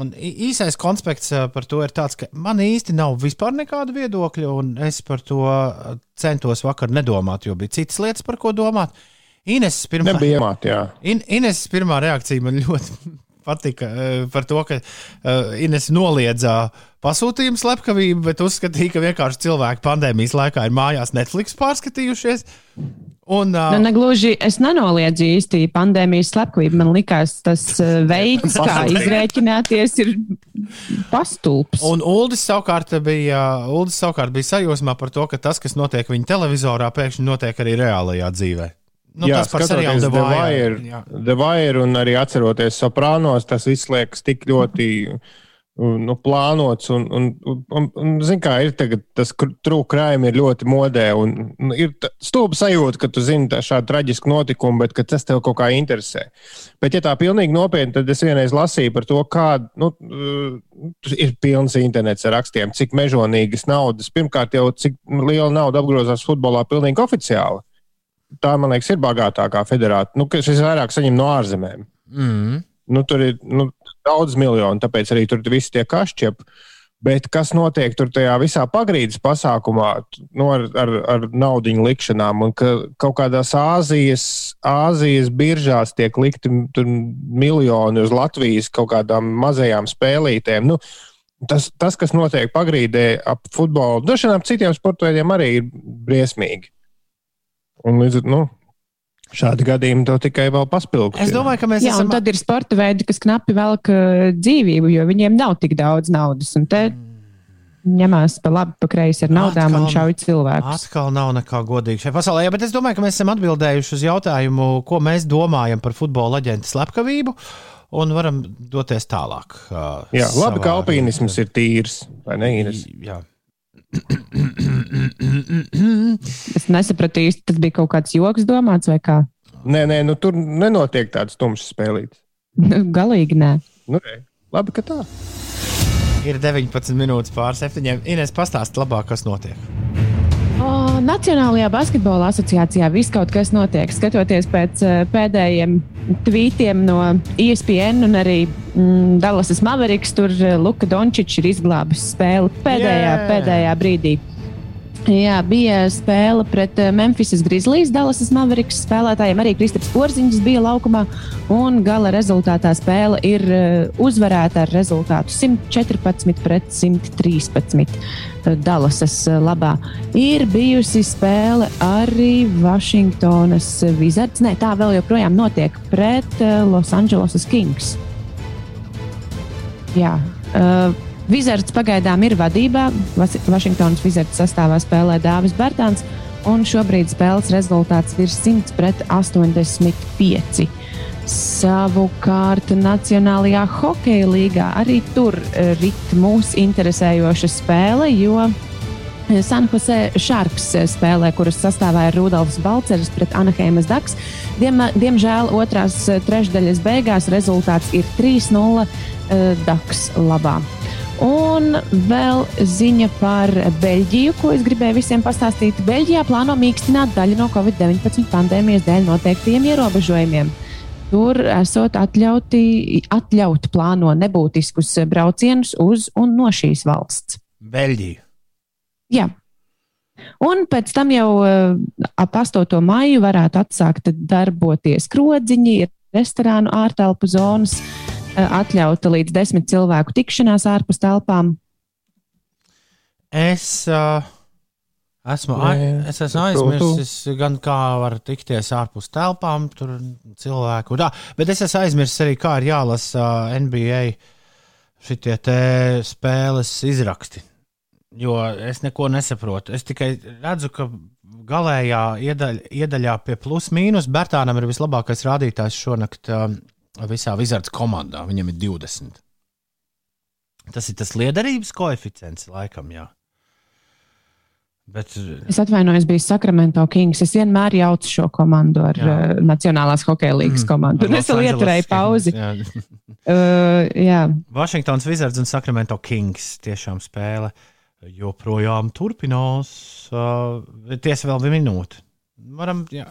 un īsais konspekts eh, par to ir tāds, ka man īsti nav vispār nekāda viedokļa, un es par to eh, centos vakar nedomāt, jo bija citas lietas, par ko domāt. Ines pirmā, nebija iemāt, jā. In, Ines pirmā reakcija man ļoti patika eh, par to, ka uh, Ines noliedza pasūtījumu slepkavību, bet uzskatīja, ka vienkārši cilvēki pandēmijas laikā ir mājās Netflix pārskatījušies. Un, uh, Nu, negluži es nenoliedzu īsti pandēmijas slepkavību. Man liekas, tas eh, veids, kā izrēķināties, ir pastulps. Un Uldis savukārt bija, Uldis savukārt bija sajūsmā par to, ka tas, kas notiek viņa televizorā, pēkšņi notiek arī reālajā dzīvē. Nu, jā, tas par seriālu The The Wire. Wire, Jā. The Wire un arī atceroties soprānos, tas viss liekas tik ļoti nu, plānots. Un, un, un, un, un zin kā, ir tagad, tas trūkājumi ir ļoti modē. Un, un ir stulba sajūta, ka tu zini šādu traģisku notikumu, bet tas tev kaut kā interesē. Bet, ja tā pilnīgi nopietni, tad es vienreiz lasīju par to, kāda nu, uh, ir pilns internets ar rakstiem, cik mežonīgas naudas. Pirmkārt, jau cik liela nauda apgrozās futbolā pilnīgi oficiāli. Tā, man liekas, ir bagātākā federācija. Nu, kas visvairāk saņem no ārzemēm. Mm. Nu, tur ir nu, daudz miljonu, tāpēc arī tur visi tie kašķiepi. Bet kas notiek tur tajā visā pagrīdes pasākumā, nu, ar, ar, ar naudu likšanām, un ka kaut kādās Āzijas, Āzijas biržās tiek likti miljoni uz Latvijas kaut kādām mazajām spēlītēm. Nu, tas, tas, kas notiek pagrīdē ap futbolu, dažiem ap citiem sporta veidiem arī ir briesmīgi. Un līdz ar nu, Šādi gadījumi to tikai vēl paspilgtina. Es domāju, ka mēs Jā, esam. tad ir sporta veidi, kas knapi velk uh, dzīvību, jo viņiem nav tik daudz naudas. Un te ņemās pa labi, pa kreisi ar naudām un šauj cilvēkus. Atkal nav nekā godīga šajā pasaulē, Jā, bet es domāju, ka mēs esam atbildējuši uz jautājumu, ko mēs domājam par futbola aģentu slepkavību, un varam doties tālāk. uh, Jā, labi, ka alpīnisms ir tīrs, vai ne? Ines? Jā. Es nesapratu īsti, tas bija kaut kāds joks domāts vai kā. Nē, nē, nu, tur nenotiek tāds tumšs spēlīts. Nu, Galīgi nē. Nu, re, labi, ka tā. Ir 19 minūtes pār septiņiem. Ines, pastāst labāk, kas notiek. Nacionālajā basketbola asociācijā viss kaut kas notiek. Skatoties pēc uh, pēdējiem tvītiem no ESPN un arī mm, Dallasas Mavericks, tur uh, Luka Dončičs ir izglābis spēli pēdējā, Jā. yeah. pēdējā brīdī. Jā, bija spēle pret eh, Memphisas Grizzlies, Dallasas Mavericks spēlētājiem. Arī Kristaps Porziņš bija laukumā. Un gala rezultātā spēle ir eh, uzvarēta ar rezultātu 114 pret 113 eh, Dallasas labā. Ir bijusi spēle arī Vašingtonas Wizards. Nē, tā vēl joprojām notiek pret Los Angeles Kings. Jā. Uh, Vizards pagaidām ir vadībā. Vašingtonas Vizards sastāvā spēlē Dāvis Bērtāns. Un šobrīd spēles rezultāts ir 100 pret 85. Savukārt Nacionālajā hokeja līgā arī tur eh, rit mūs interesējoša spēle, jo San Jose Sharks spēlē, kuras sastāvā ir Rudolfs Balčers pret Anaheimas Daks. Diem, diemžēl otrās eh, trešdaļas beigās rezultāts ir 3-0 eh, Daks labā. Un vēl ziņa par Beļģiju, ko es gribēju visiem pastāstīt. Beļģijā plāno mīkstināt daļu no Covid-19 pandēmijas dēļ noteiktiem ierobežojumiem. Tur esot atļauti, atļauti plāno nebūtiskus braucienus uz un no šīs valsts. Beļģija. Jā. Un pēc tam jau uh, ap 8. maiju varētu atsākt darboties krodziņi, restorānu ārtelpu zonas, atļauta līdz desmit cilvēku tikšanās ārpus telpām. Es uh, esmu, Nē, es esmu tu- tu- aizmirsis, gan kā var tikties ārpus telpām, tur cilvēku. Tā, bet es esmu aizmirsis arī, kā ir jālasa uh, NBA šitie spēles izraksti. Jo es neko nesaprotu. Es tikai redzu, ka galējā iedaļ, iedaļā pie plus-mínus Bērtānam ir vislabākais rādītājs šonakt uh, visā Wizards komandā. Viņam ir 20. Tas ir tas liederības koeficients, laikam, jā. Bet, Es atvainojos, bija Sakramento Kings. Es vienmēr jaucu šo komandu ar Jā. uh, Nacionālās hokeja līnijas komandu. Un Los es ieturēju pauzi. jā. [laughs] Uh, jā, Vašingtons Wizards un Sacramento Kings tiešām spēle joprojām turpinās. Uh, tiesa vēl bija minūte. Varam, jā,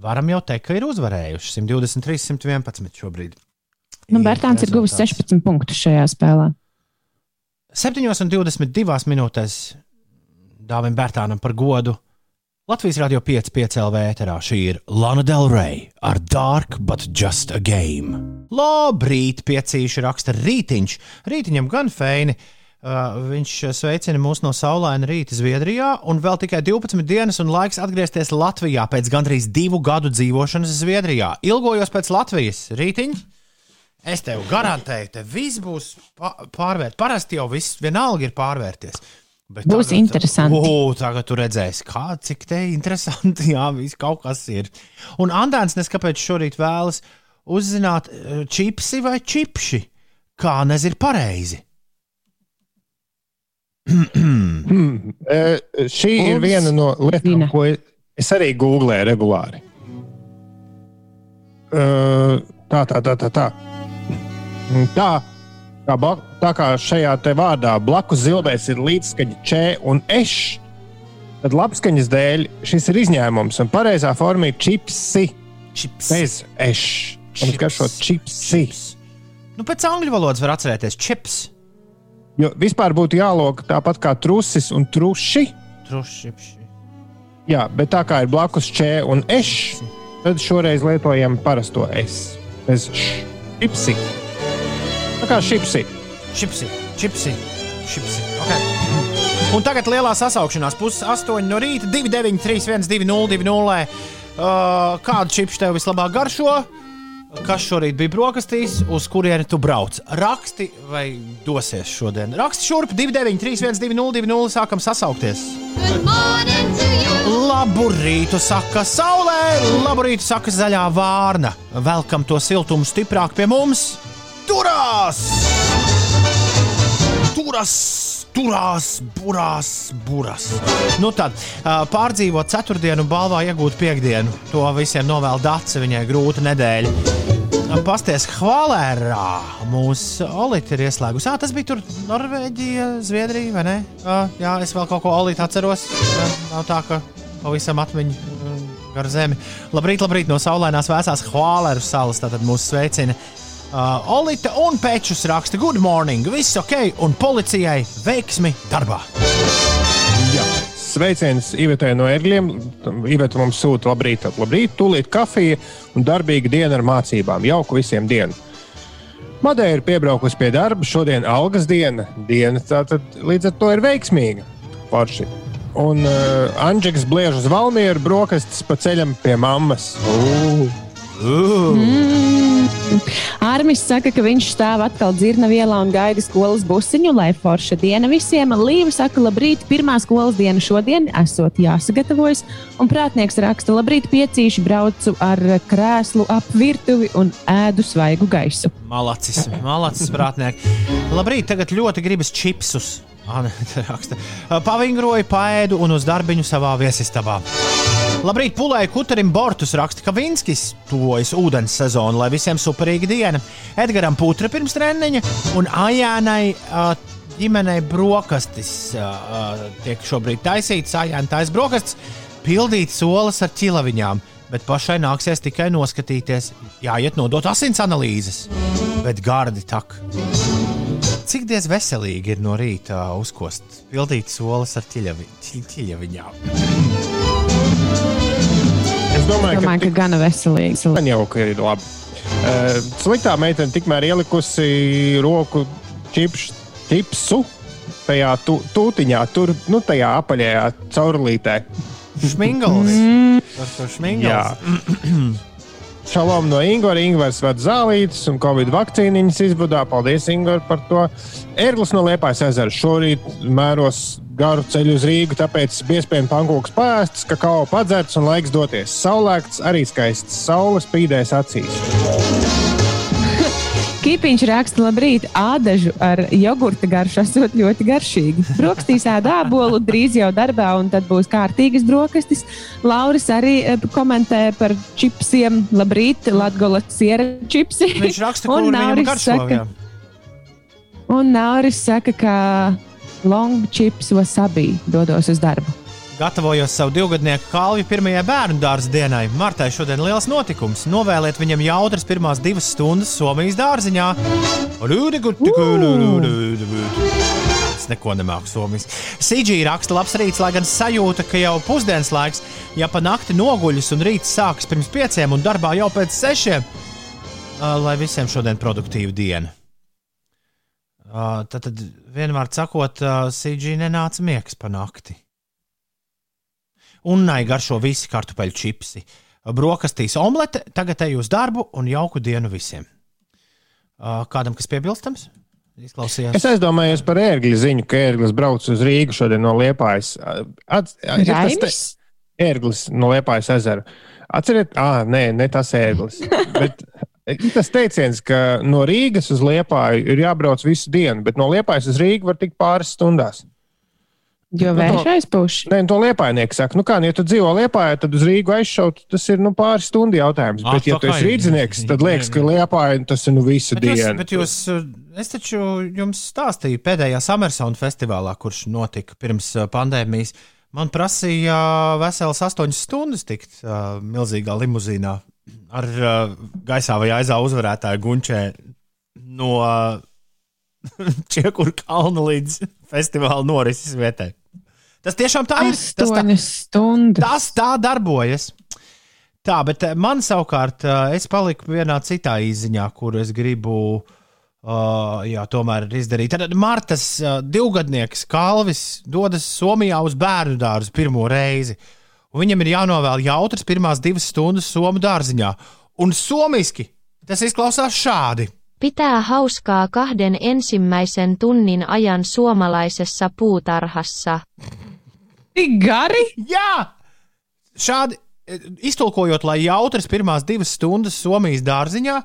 varam jau teikt, ka ir uzvarējuši 123, 111 šobrīd. nu, Bērtāns ir guvis rezultāts. 16 punktus šajā spēlē. 7,22 minūtēs Dāvim Bērtānam par godu. Latvijas Rādio 5, 5 LV ēterā šī ir Lana Del Rey ar Dark but Just a Game. Labrīt, piecīši raksta rītiņš. Rītiņam gan feini. Uh, viņš sveicina mūs no saulaina rīta Zviedrijā, un vēl tikai 12 dienas un laiks atgriezties Latvijā pēc gandrīz divu gadu dzīvošanas Zviedrijā. Ilgojos pēc Latvijas rītiņa. Es tev garantēju, te viss būs pārvērtīts. Parasti jau viss vienalga ir pārvērties. Bet Būs interesanti. O, tagad tu redzēsi, kā, cik te interesanti. [laughs] Jā, viss kaut kas ir. Un Andrēns neskapēc šorīt vēlas uzzināt, eh, čipsi vai čipši. Kā nezinu pareizi. Hmm. E, šī ir Uldis viena no lietām, zina. ko es arī googlēju regulāri. E, Tā, tā, tā, tā. Tā, tā, kā, tā kā šajā te vārdā blakus zilbēs ir līdzskaņa č un eš, tad labskaņas dēļ šis ir izņēmums. Un pareizā forma ir čipsi Čips. bez eš. Un Čips. garšo čipsi. Čips. Nu, pēc angļu valodas var atcerēties čips. Jo vispār būtu jālok tāpat kā trusis un truši. Truši. Jā, bet tā kā ir blakus č un eš, tad šoreiz lietojam parasto es. Bez š. Čipsi. Tā kā šipsi. Čipsi, čipsi, čipsi. Okay. Un tagad lielā sasaukšanās, 8 no rīta, 2, 9, 3, 1, 2, 0, 2, 0. Uh, kādu čipu tev vislabāk garšo? Kas šorīt bija brokastīs, uz kurieni tu brauc? Raksti vai dosies šodien? Raksti šurp 293, 120, 2, sākam sasaukties. Labu rītu, saka saulē, labu rītu, saka zaļā vārna. Velkam to siltumu stiprāk pie mums. Turās! Turas! Turās, burās, burās. Nu tad, pārdzīvot ceturtdienu, balvā iegūt piekdienu. To visiem novēl Dācis, viņai grūta nedēļa. Pasties, Hvalērā mūsu Olīte ir ieslēgusi. Ah, tas bija tur Norvēģija, Zviedrija, vai ne? Ah, jā, es vēl kaut ko Olīte atceros. Jā, nav tā, ka pavisam atmiņu gar zemi. Labrīt, labrīt no saulainās vēsās Hvalēru salas. Tātad mūsu sveicina Uh, Olīte un Pēčus raksta, good morning, viss ok, un policijai veiksmi darbā. Jā. Sveiciens Ivetē no Ergļiem. Iveta mums sūta labrīt, labrīt, tūlīt kafija un darbīga diena ar mācībām. Jauku visiem dienu! Madeira ir piebraukusi pie darba, šodien algas diena. diena tātad līdz ar to ir veiksmīga. Porši. Un uh, Anģeks bliež uz Valmieru brokastis pa ceļam pie mammas. Uh. Mm. Armis saka, ka viņš stāv atkal dzirna vielā un gaida skolas busiņu, lai forša diena visiem. Līva saka, labrīt, pirmā skolas diena šodien, esot jāsagatavojas. Un prātnieks raksta, labrīt, piecīši braucu ar krēslu ap virtuvi un ēdu svaigu gaisu. Malacis, malacis prātnieki. Labrīt, tagad ļoti gribas čipsus. [laughs] Pavingroju, paēdu un uz darbiņu savā viesistabā. Labrīt, pulēji Kuterim Bortus raksta, ka Vinskis tuvojas ūdens sezonu, lai visiem superīga diena. Edgaram Putra pirms treniņa un Ajānai uh, ģimenei brokastis uh, tiek šobrīd taisīts. Ajāna taisa brokastis, pildīt solas ar ķilaviņām, bet pašai nāksies tikai noskatīties. Jāiet nodot asins analīzes, bet gardi tak. Cik diez veselīgi ir no rīta uzkost, pildīt solas ar ķiļaviņām? Es domāju, Domāju, ka, ka gana veselīgs. Man jau ir labi. Uh, sliktā meitene tikmēr ielikusi roku čipšu, čipsu tajā tu, tūtiņā, tur, nu, tajā apaļajā caurulītē. Šmingls. Tas ir šmingls. [clears throat] Šalom no Ingūra. Ingūrs ved zālītes un Covid vakcīniņas izbudā. Paldies, Ingūr, par to. Erlis no Liepājas ezera šorīt mēros garu ceļu uz Rīgu, tāpēc biezpienu pankūks pēsts, kakao padzerts un laiks doties. Saulēkts arī skaists, saule spīdēs acīs. Kipiņš raksta, labrīt, ādažu ar jogurta garšu esot ļoti garšīgi. Brokastīs ēda ābolu, drīz jau darbā, un tad būs kārtīgas brokastis. Lauris arī eh, komentē par čipsiem. Labrīt, Latgola siera čipsi. Viņš raksta, kur viņam garšo. saka, un Nauris saka, ka long chips wasabi dodos uz darbu. Gatavojos savu divgadnieku kalvju pirmajai bērnu dārza dienai. Martai šodien liels notikums. Novēliet viņam jautras pirmās divas stundas Somijas dārziņā. Es neko nemāku Somijas. Sīdžī raksta labs rīts, lai gan sajūta, ka jau pusdienas laiks, ja pa nakti noguļas un rīts sākas pirms pieciem un darbā jau pēc sešiem, lai visiem šodien produktīva diena. Tad, tad vienmēr sakot, Sīdžī nenāca miegs pa nakti. Un nai garšo visi kartupeļu čipsi. Brokastīs omlete, tagad eju uz darbu un jauku dienu visiem. Kādam kas piebilstams? Izklausījās. Es aizdomājos par ērgļu ziņu, ka ērglis brauc uz Rīgu šodien no Liepājas. At, ir tas te, ērglis no Liepājas ezera. Atceriet, ah, nē, ne tas ērglis. [laughs] Bet tas teiciens, ka no Rīgas uz Liepāju ir jābrauc visu dienu, bet no Liepājas uz Rīgu var tikt pāris stundās. Jo vējš aizpūš. Nē, to liepājnieki saka, nu kā, ja tu dzīvo liepājā, tad uz Rīgu aizšaut, tas ir nu, pāris stundu jautājums. Ah, bet, ja tu esi rīdzinieks, tad liekas, ka liepājā tas ir nu visu Bet jūs, dienu. bet jūs, es taču jums stāstīju pēdējā Summersona festivālā, kurš notika pirms uh, pandēmijas. Man prasīja veselas astoņas stundas tikt uh, milzīgā limuzīnā ar uh, gaisā vai aizā uzvarētāju Gunčē no [laughs] Čekuru kalna līdz festivāla norises vietai. Tas tiešām tā ir. Tas tā, stundas. tas tā darbojas. Tā, bet eh, man savukārt, eh, es paliku vienā citā izziņā, kur es gribu uh, jā, tomēr izdarīt. Tad Martas uh, divgadnieks Kalvis dodas Somijā uz bērnu dārzu pirmo reizi. Un viņam ir jānovēl jautras pirmās divas stundas Somu dārziņā. Un somiski tas izklausās šādi. Pitää hauskaa kahden ensimmäisen tunnin ajan suomalaisessa puutarhassa. Tik gari! Jā, šādi e, iztulkojot, lai jautras pirmās divas stundas Somijas dārziņā,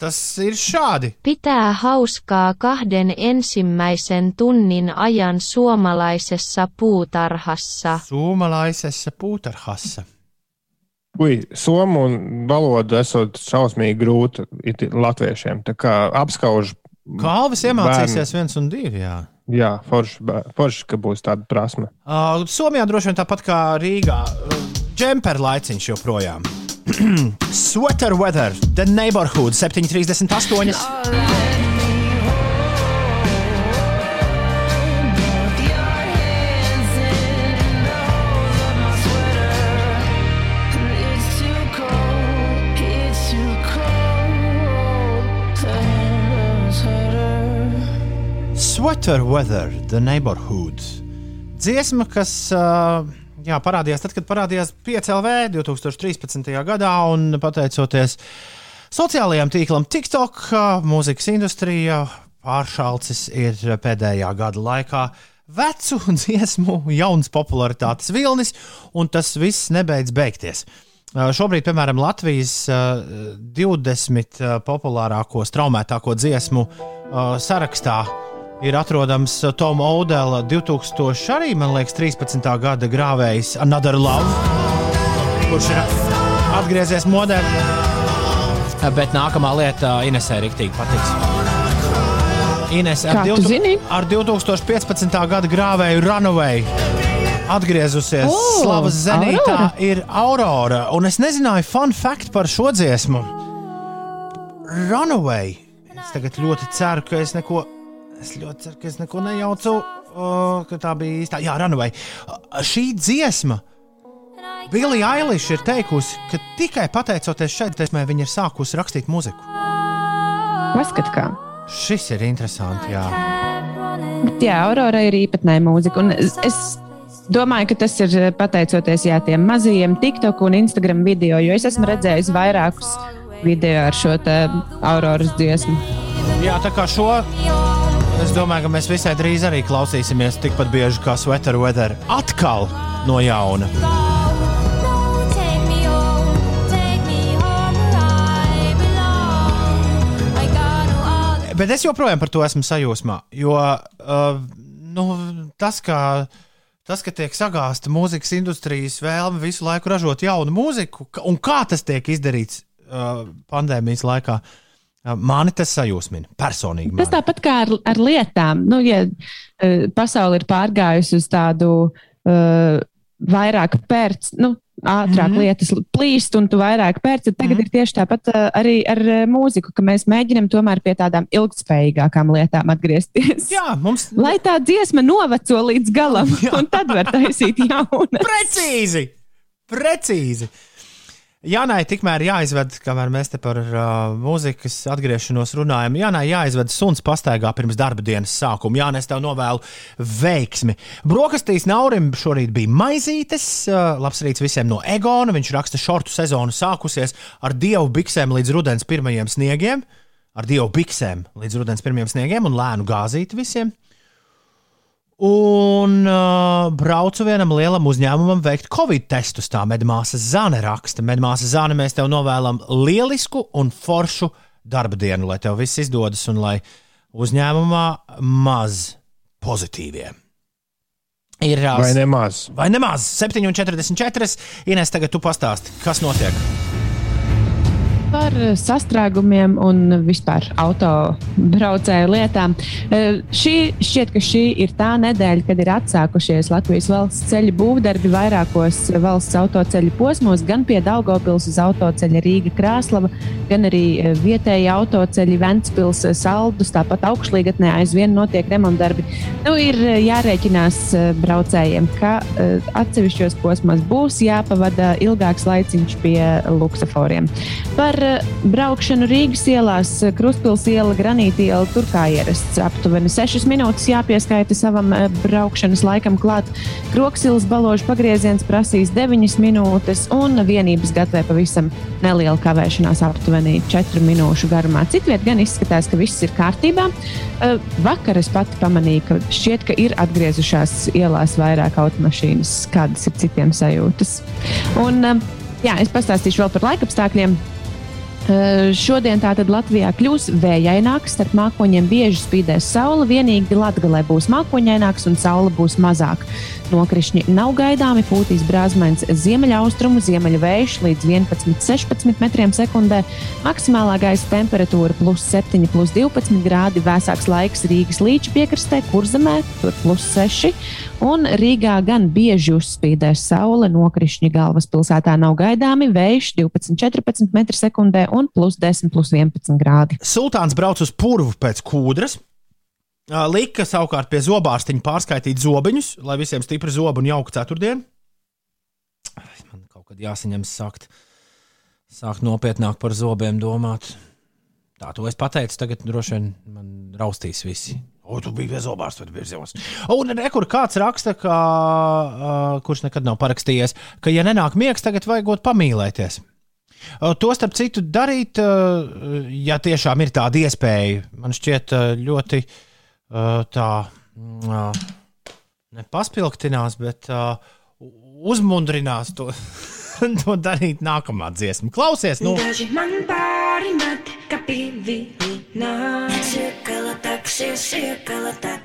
tas ir šādi. Pitää hauskaa kahden ensimmäisen tunnin ajan suomalaisessa puutarhassa. Somalaisessa puutarhassa. Ui, somu un valodu esot šausmīgi grūti latviešiem. Tā kā apskauž. Kalvis iemācīsies viens un divi. Jā. Jā, forši, forši, ka būs tāda prasme. Uh, Somijā droši vien tāpat kā Rīgā. Džempera laiciņš joprojām. [clears throat] Sweater weather, the neighborhood 738. Sweater weather, the neighborhood. Dziesma, kas uh, jā, parādījās tad, kad parādījās 5LV 2013. gadā, un pateicoties sociālajiem tīklam TikTok, uh, mūzikas industrijā pāršalcis ir pēdējā gada laikā. Vecu [laughs] dziesmu, jauns popularitātes vilnis, un tas viss nebeidz beigties. Šobrīd, piemēram, Latvijas uh, 20 uh, populārāko, straumētāko dziesmu sarakstā ir atrodams uh, Toma Odela 2000 arī, man liekas, 13. gada grāvējs Another Love, kurš ir atgriezies modē. Uh, Bet nākamā lieta uh, Inesē rīktīgi patiks. Ines ar, Kā tu zini? ar 2015. gada grāvēju Runaway atgriezusies oh, Slavas zenītā Aurora. ir Aurora. Un es nezināju fun fact par šo dziesmu. Runaway. Es tagad ļoti ceru, ka es neko, es ļoti ceru, ka es neko nejaucu. Uh, ka tā bija īstā. Jā, Runaway. Uh, šī dziesma. Bilija Eiliša ir teikusi, ka tikai pateicoties šai dziesmai, viņa ir sākusi rakstīt muziku. Paskat, kā. Šis ir interesanti. Jā. Jā, Aurora ir īpatnēja mūzika. Es, domāju, ka tas ir eh, pateicoties jā, tiem mazajiem TikTok un Instagram video, jo es esmu redzējis vairākus video ar šo Auroras dziesmu. Jā, tā kā šo. Es domāju, ka mēs visai drīz arī klausīsimies tikpat bieži kā Sweater Weather. Atkal no jauna. Bet es joprojām par to esmu sajūsmā. Jo uh, nu, tas, ka, tas, ka tiek sagāzta mūzikas industrijas vēlme visu laiku ražot jaunu mūziku, un kā tas tiek izdarīts uh, pandēmijas laikā, uh, mani tas sajūsmina. Personīgi. Tas mani. tāpat kā ar, ar lietām. Nu, ja uh, pasaule ir pārgājusi uz tādu uh, vairāk pērts, nu, ātrāk mm. -hmm. lietas plīst, un tu vairāk pērci, tad tagad mm -hmm. ir tieši tāpat uh, arī ar mūziku, ka mēs mēģinām tomēr pie tādām ilgspējīgākām lietām atgriezties. Jā, mums Lai tā dziesma noveco līdz galam, Jā. un tad var taisīt [laughs] jaunu. Precīzi! Precīzi! Jānai tikmēr jāizved, kamēr mēs te par uh, mūzikas atgriešanos runājam. Jānai jāizved suns pastaigā pirms darba dienas sākuma. Jā, es tev novēlu veiksmi. Brokastīs Naurim šorīt bija maizītes. Uh, labs rīts visiem no Egona. Viņš raksta, šortu sezonu sākusies ar dievu biksēm līdz rudens pirmajiem sniegiem. Ar dievu biksēm līdz rudens pirmajiem sniegiem un lēnu gāzīti visiem. Un uh, braucu vienam lielam uzņēmumam veikt covid testus. Tā medmāsa Zane raksta. Medmāsa Zane, mēs tev novēlam lielisku un foršu darba dienu, lai tev viss izdodas un lai uzņēmumā maz pozitīvie. Ir uh, Vai nemaz? vai nemaz 7,44. Ines, tagad tu pastāsti, kas notiek. Par eh, sastrēgumiem un vispār autobraucēju lietām. Eh, Šī šķiet, ka šī ir tā nedēļa, kad ir atsākušies Latvijas valsts ceļu būvdarbi vairākos valsts autoceļu posmos, gan pie Daugopils uz autoceļa Rīga Krāslava, gan arī eh, vietēji autoceļi Ventspils Saldus, tāpat augšlīgatnē aizvien notiek remontdarbi. Nu, ir jārēķinās braucējiem, ka atsevišķos posmos būs jāpavada ilgāks laiciņš pie luksusforiem. Par braukšanu Rīgas ielās, eh, Krustpils iela, Granīta iela, tur kā ierasts. Aptuveni 6 minūtes jāpieskaita savam eh, braukšanas laikam klāt. Kroksilas baložu pagrieziens prasīs 9 minūtes, un vienības gatavē pavisam neliela kavēšanās aptuveni 4 minūšu garumā. Citviet gan izskatās, ka viss ir kārtībā. Eh, Vakar es pati pamanīju, ka šķiet, ka ir atgriezušās ielās vairāk automašīnas, kādas ir citiem sajūtas. Un, eh, jā, es pastāstīšu vēl par laikapstākļiem. Uh, Šodien tātad Latvijā kļūs vējaināks, starp mākoņiem bieži spīdēs saule. Vienīgi Latvijā būs mākoņaināks un saule būs mazāk. Nokrišņi nav gaidāmi, pūtīs brāzmains ziemeļaustrumu, ziemeļvējš līdz 11-16 metriem sekundē. Maksimālā gaisa temperatūra plus 7, plus 12 grādi, vēsāks laiks Rīgas līča piekrastē, kurzemē, tur plus 6. Un Rīgā gan bieži uzspīdēs saule, nokrišņi galvaspilsētā nav gaidāmi, vējš 12-14 m2 un plus 10, plus 11 grādi. Sultāns brauc uz purvu pēc kūdras. Lika savukārt pie zobārstiņa pārskaitīt zobiņus, lai visiem stipri zobi un jauka ceturtdiena. Man kaut kad jāsaņem sākt, sākt nopietnāk par zobiem domāt. Tā to es pateicu, tagad droši vien man raustīs visi. O, tu biji pie zobārsta, biji pie zobārsta. Un rekur kāds raksta, ka, uh, kurš nekad nav parakstījies, ka, ja nenāk miegs, tagad vajagot pamīlēties. To starp citu darīt, ja tiešām ir tāda iespēja, man šķiet ļoti uh, tā, mm, nepaspilgtinās, bet uh, uzmundrinās to, [laughs] to darīt nākamā dziesma. Klausies, nu, Daži man pāri met, ka.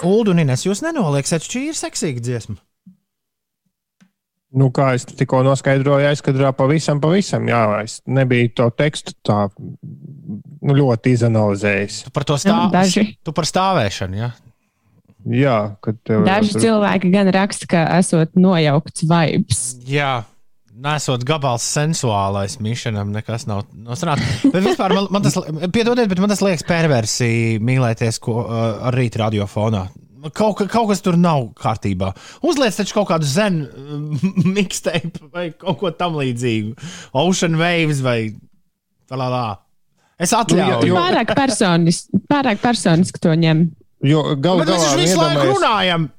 Ulu un Ines, jūs nenoliekat, šī ir seksīga dziesma. Nu, kā es tikko noskaidroju, aizkadrā pavisam, pavisam. Jā, es nebiju to tekstu tā nu, ļoti izanalizējis. Tu par to Nu, stāv, daži. tu par stāvēšanu, ja? Jā, kad tev Daži tur- cilvēki gan raksta, ka esot nojaukts vibes. Jā. Nesot gabals sensuālais, Mišanam nekas nav nostrādājis. Bet vispār man, man tas, piedodiet, bet man tas liekas perversiji mīlēties ko, uh, ar rīta radiofonā. Kaut, ka- kaut kas tur nav kārtībā. Uzliec taču kaut kādu zenu [laughs] mixtape vai kaut ko tamlīdzīgu. Ocean Waves vai tā lá lá. Es atļauju. Nu, jo- Pārāk personiski, pārāk personiski to ņem. Jo galu mēs galā taču visu laiku runājam.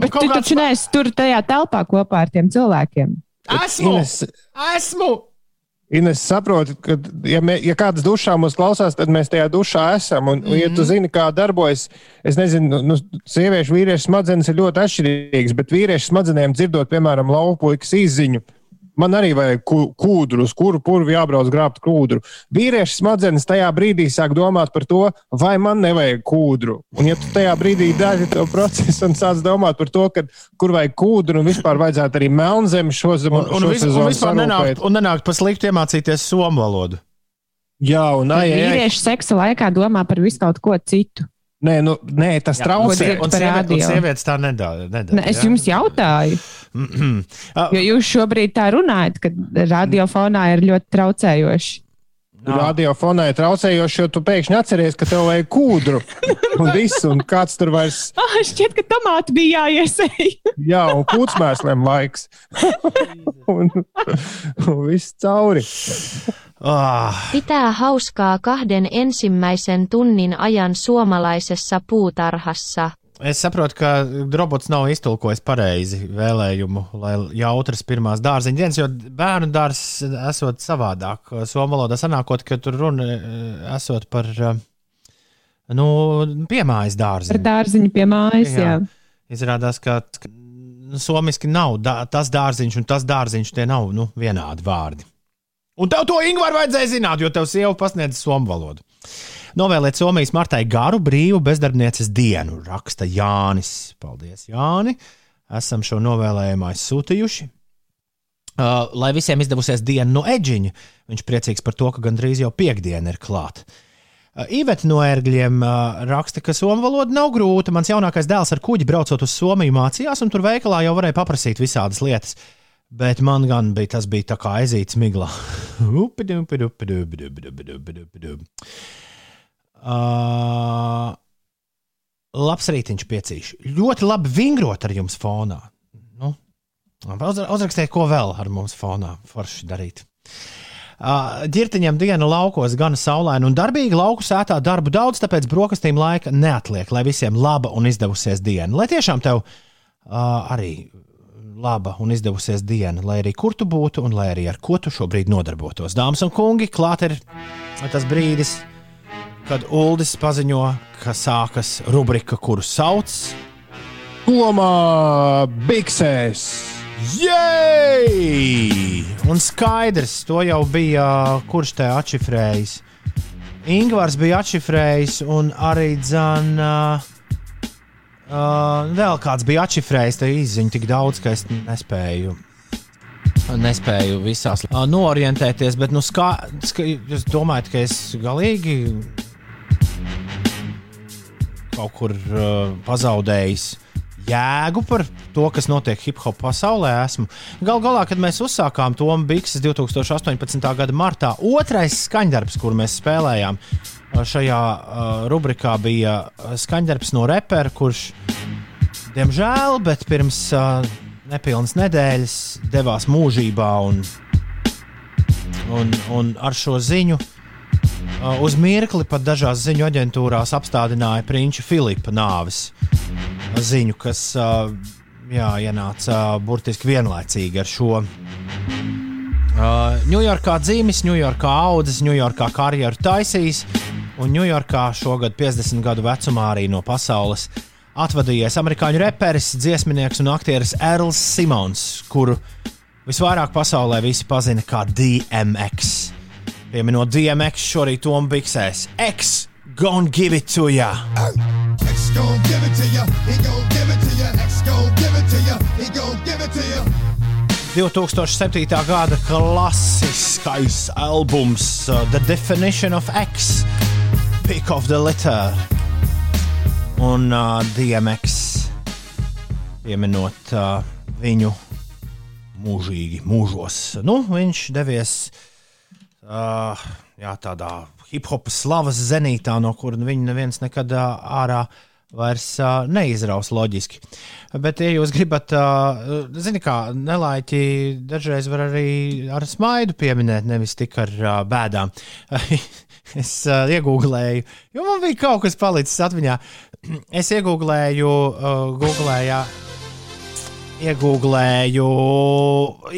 Bet tu taču neesi tur tajā telpā kopā ar tiem cilvēkiem. Esmu! Ines, Esmu! Ines saproti, ka, ja, mē, ja kāds dušā mūs klausās, tad mēs tajā dušā esam. Un, mm -hmm. ja tu zini, kā darbojas, es nezinu, nu, sieviešu, vīriešu smadzenes ir ļoti atšķirīgas, bet vīriešu smadzenēm dzirdot, piemēram, laupuikas izziņu. Man arī vajag kūdru, uz kuru purvu jābrauc grābt kūdru. Vīriešu smadzenes tajā brīdī sāk domāt par to, vai man nevajag kūdru. Un, ja tu tajā brīdī dari to procesu un sāc domāt par to, ka, kur vajag kūdru, un vispār vajadzētu arī melnzemi šo zemu Un, un, vis, un vispār nenākt, un nenākt pa sliktu iemācīties somu valodu. Jā, un ai. Vīrieši seksa laikā domā par visu kaut ko citu. Nē, nu, nē, tas traucē. un, sievietes tā nedara. nedara Ne, es jums jautāju, [clears throat] Ah, jo jūs šobrīd tā runājat, ka radiofonā ir ļoti traucējoši. Radiofonai traucējoši, jo tu pēkšņi atceries, ka tev vajag kūdru. [laughs] Un viss, un kāds tur vairs, [laughs] Ah, šķiet, ka tomāti bija jāiesēj. [laughs] jā, un kūtsmēsliem laiks. un, un viss cauri. Ah, Pitää hauskaa kahden ensimmäisen tunnin ajan suomalaisessa puutarhassa. es saprotu, ka robots nav iztulkojis pareizi vēlējumu, lai jautras pirmās dārziņa dienas, jo bērnu dārzs esot savādāk. Somu valodā sanākot, ka tur runa eh, esot par eh, nu, piemājas dārziņu. dārziņu pie mājas. Jā. Jā. Izrādās, ka nu, somiski nav dā, tas dārziņš un tas dārziņš, tie nav nu, vienādi vārdi. Un tev to Ingūru vajadzēja zināt, jo tev sieva pasniedz somu valodu. Novēliet Somijas Martai garu brīvu bezdarbnieces dienu, raksta Jānis. Paldies, Jāni! Esam šo novēlējumu aizsūtījuši. Uh, lai visiem izdevusies diena no eģiņa. Viņš priecīgs par to, ka gandrīz jau piekdiena ir klāta. Uh, Iveta no ērgļiem uh, raksta, ka somu valoda nav grūta. Mans jaunākais dēls ar kuģi braucot uz Somiju mācījās, un tur veikalā jau varēja paprasīt visādas lietas. Bet man gan bija tas bija tā kā aizīts miglā. [laughs] uh, labs rītiņš piecīši. Ļoti labi vingrot ar jums fonā. Nu, uzra- uzrakstiet, ko vēl ar mums fonā forši darīt. Uh, Girtiņam diena laukos gan saulaina un darbīga lauku sētā darbu daudz, tāpēc brokastīm laika neatliek, lai visiem laba un izdevusies diena. Lai tiešām tev uh, arī laba un izdevusies diena, lai arī kur tu būtu un lai arī ar ko tu šobrīd nodarbotos. Dāmas un kungi, klāt ir tas brīdis, kad Uldis paziņo, ka sākas rubrika, kuru sauc Komā biksēs! Jēj! Un skaidrs, to jau bija kurš te atšifrējis. Ingūns bija atšifrējis, un arī dzana. Uh, vēl kāds bija atšifrējis, tā izziņa tik daudz, ka es nespēju. Nespēju visās uh, norientēties, bet nu, skā, ska, jūs domājat, ka es galīgi kaut kur uh, pazaudējis jēgu par to, kas notiek hip hop pasaulē. Esmu. Gal galā, kad mēs uzsākām to Bikses 2018. gada martā, otrais skaņdarbs, kur mēs spēlējām uh, šajā uh, rubrikā, bija uh, skaņdarbs no repera, kurš, diemžēl, bet pirms uh, nepilnas nedēļas devās mūžībā un, un, un ar šo ziņu. Uh, uz mirkli pat dažās ziņu aģentūrās apstādināja Princi Filipa nāves ziņu, kas uh, jā, ienāca uh, burtiski vienlaicīgi ar šo. Ņujorkā dzīves, Ņujorkā audzis, Ņujorkā karjeru taisījis, un Ņujorkā šogad 50 gadu vecumā arī no pasaules atvadījies amerikāņu reperis, dziesminieks un aktieris Erls Simons, kuru visvairāk pasaulē visi pazina kā DMX. Pieminot DMX šorīt Tomu Biksēs. X, gonna give it to ya! X gon' give it to ya. He gon' give it to ya. X gon' give it to ya. He gon' give it to ya. 2007. gada klasiskais albums uh, The Definition of X, Pick of the Litter un uh, DMX. Pieminot uh, viņu mūžīgi, mūžos. Nu, viņš devies uh, jā, tādā hip hop slavas zenītā, no kuras viņa neviens nekad uh, ārā vairs uh, neizraus loģiski. Bet, ja jūs gribat, uh, zini, kā nelaiķi dažreiz var arī ar smaidu pieminēt, nevis tik ar uh, bēdām. [laughs] es uh, iegūlēju, jo man bija kaut kas palicis atmiņā. [clears throat] Es iegūlēju, uh, googlējā. Iegūlēju,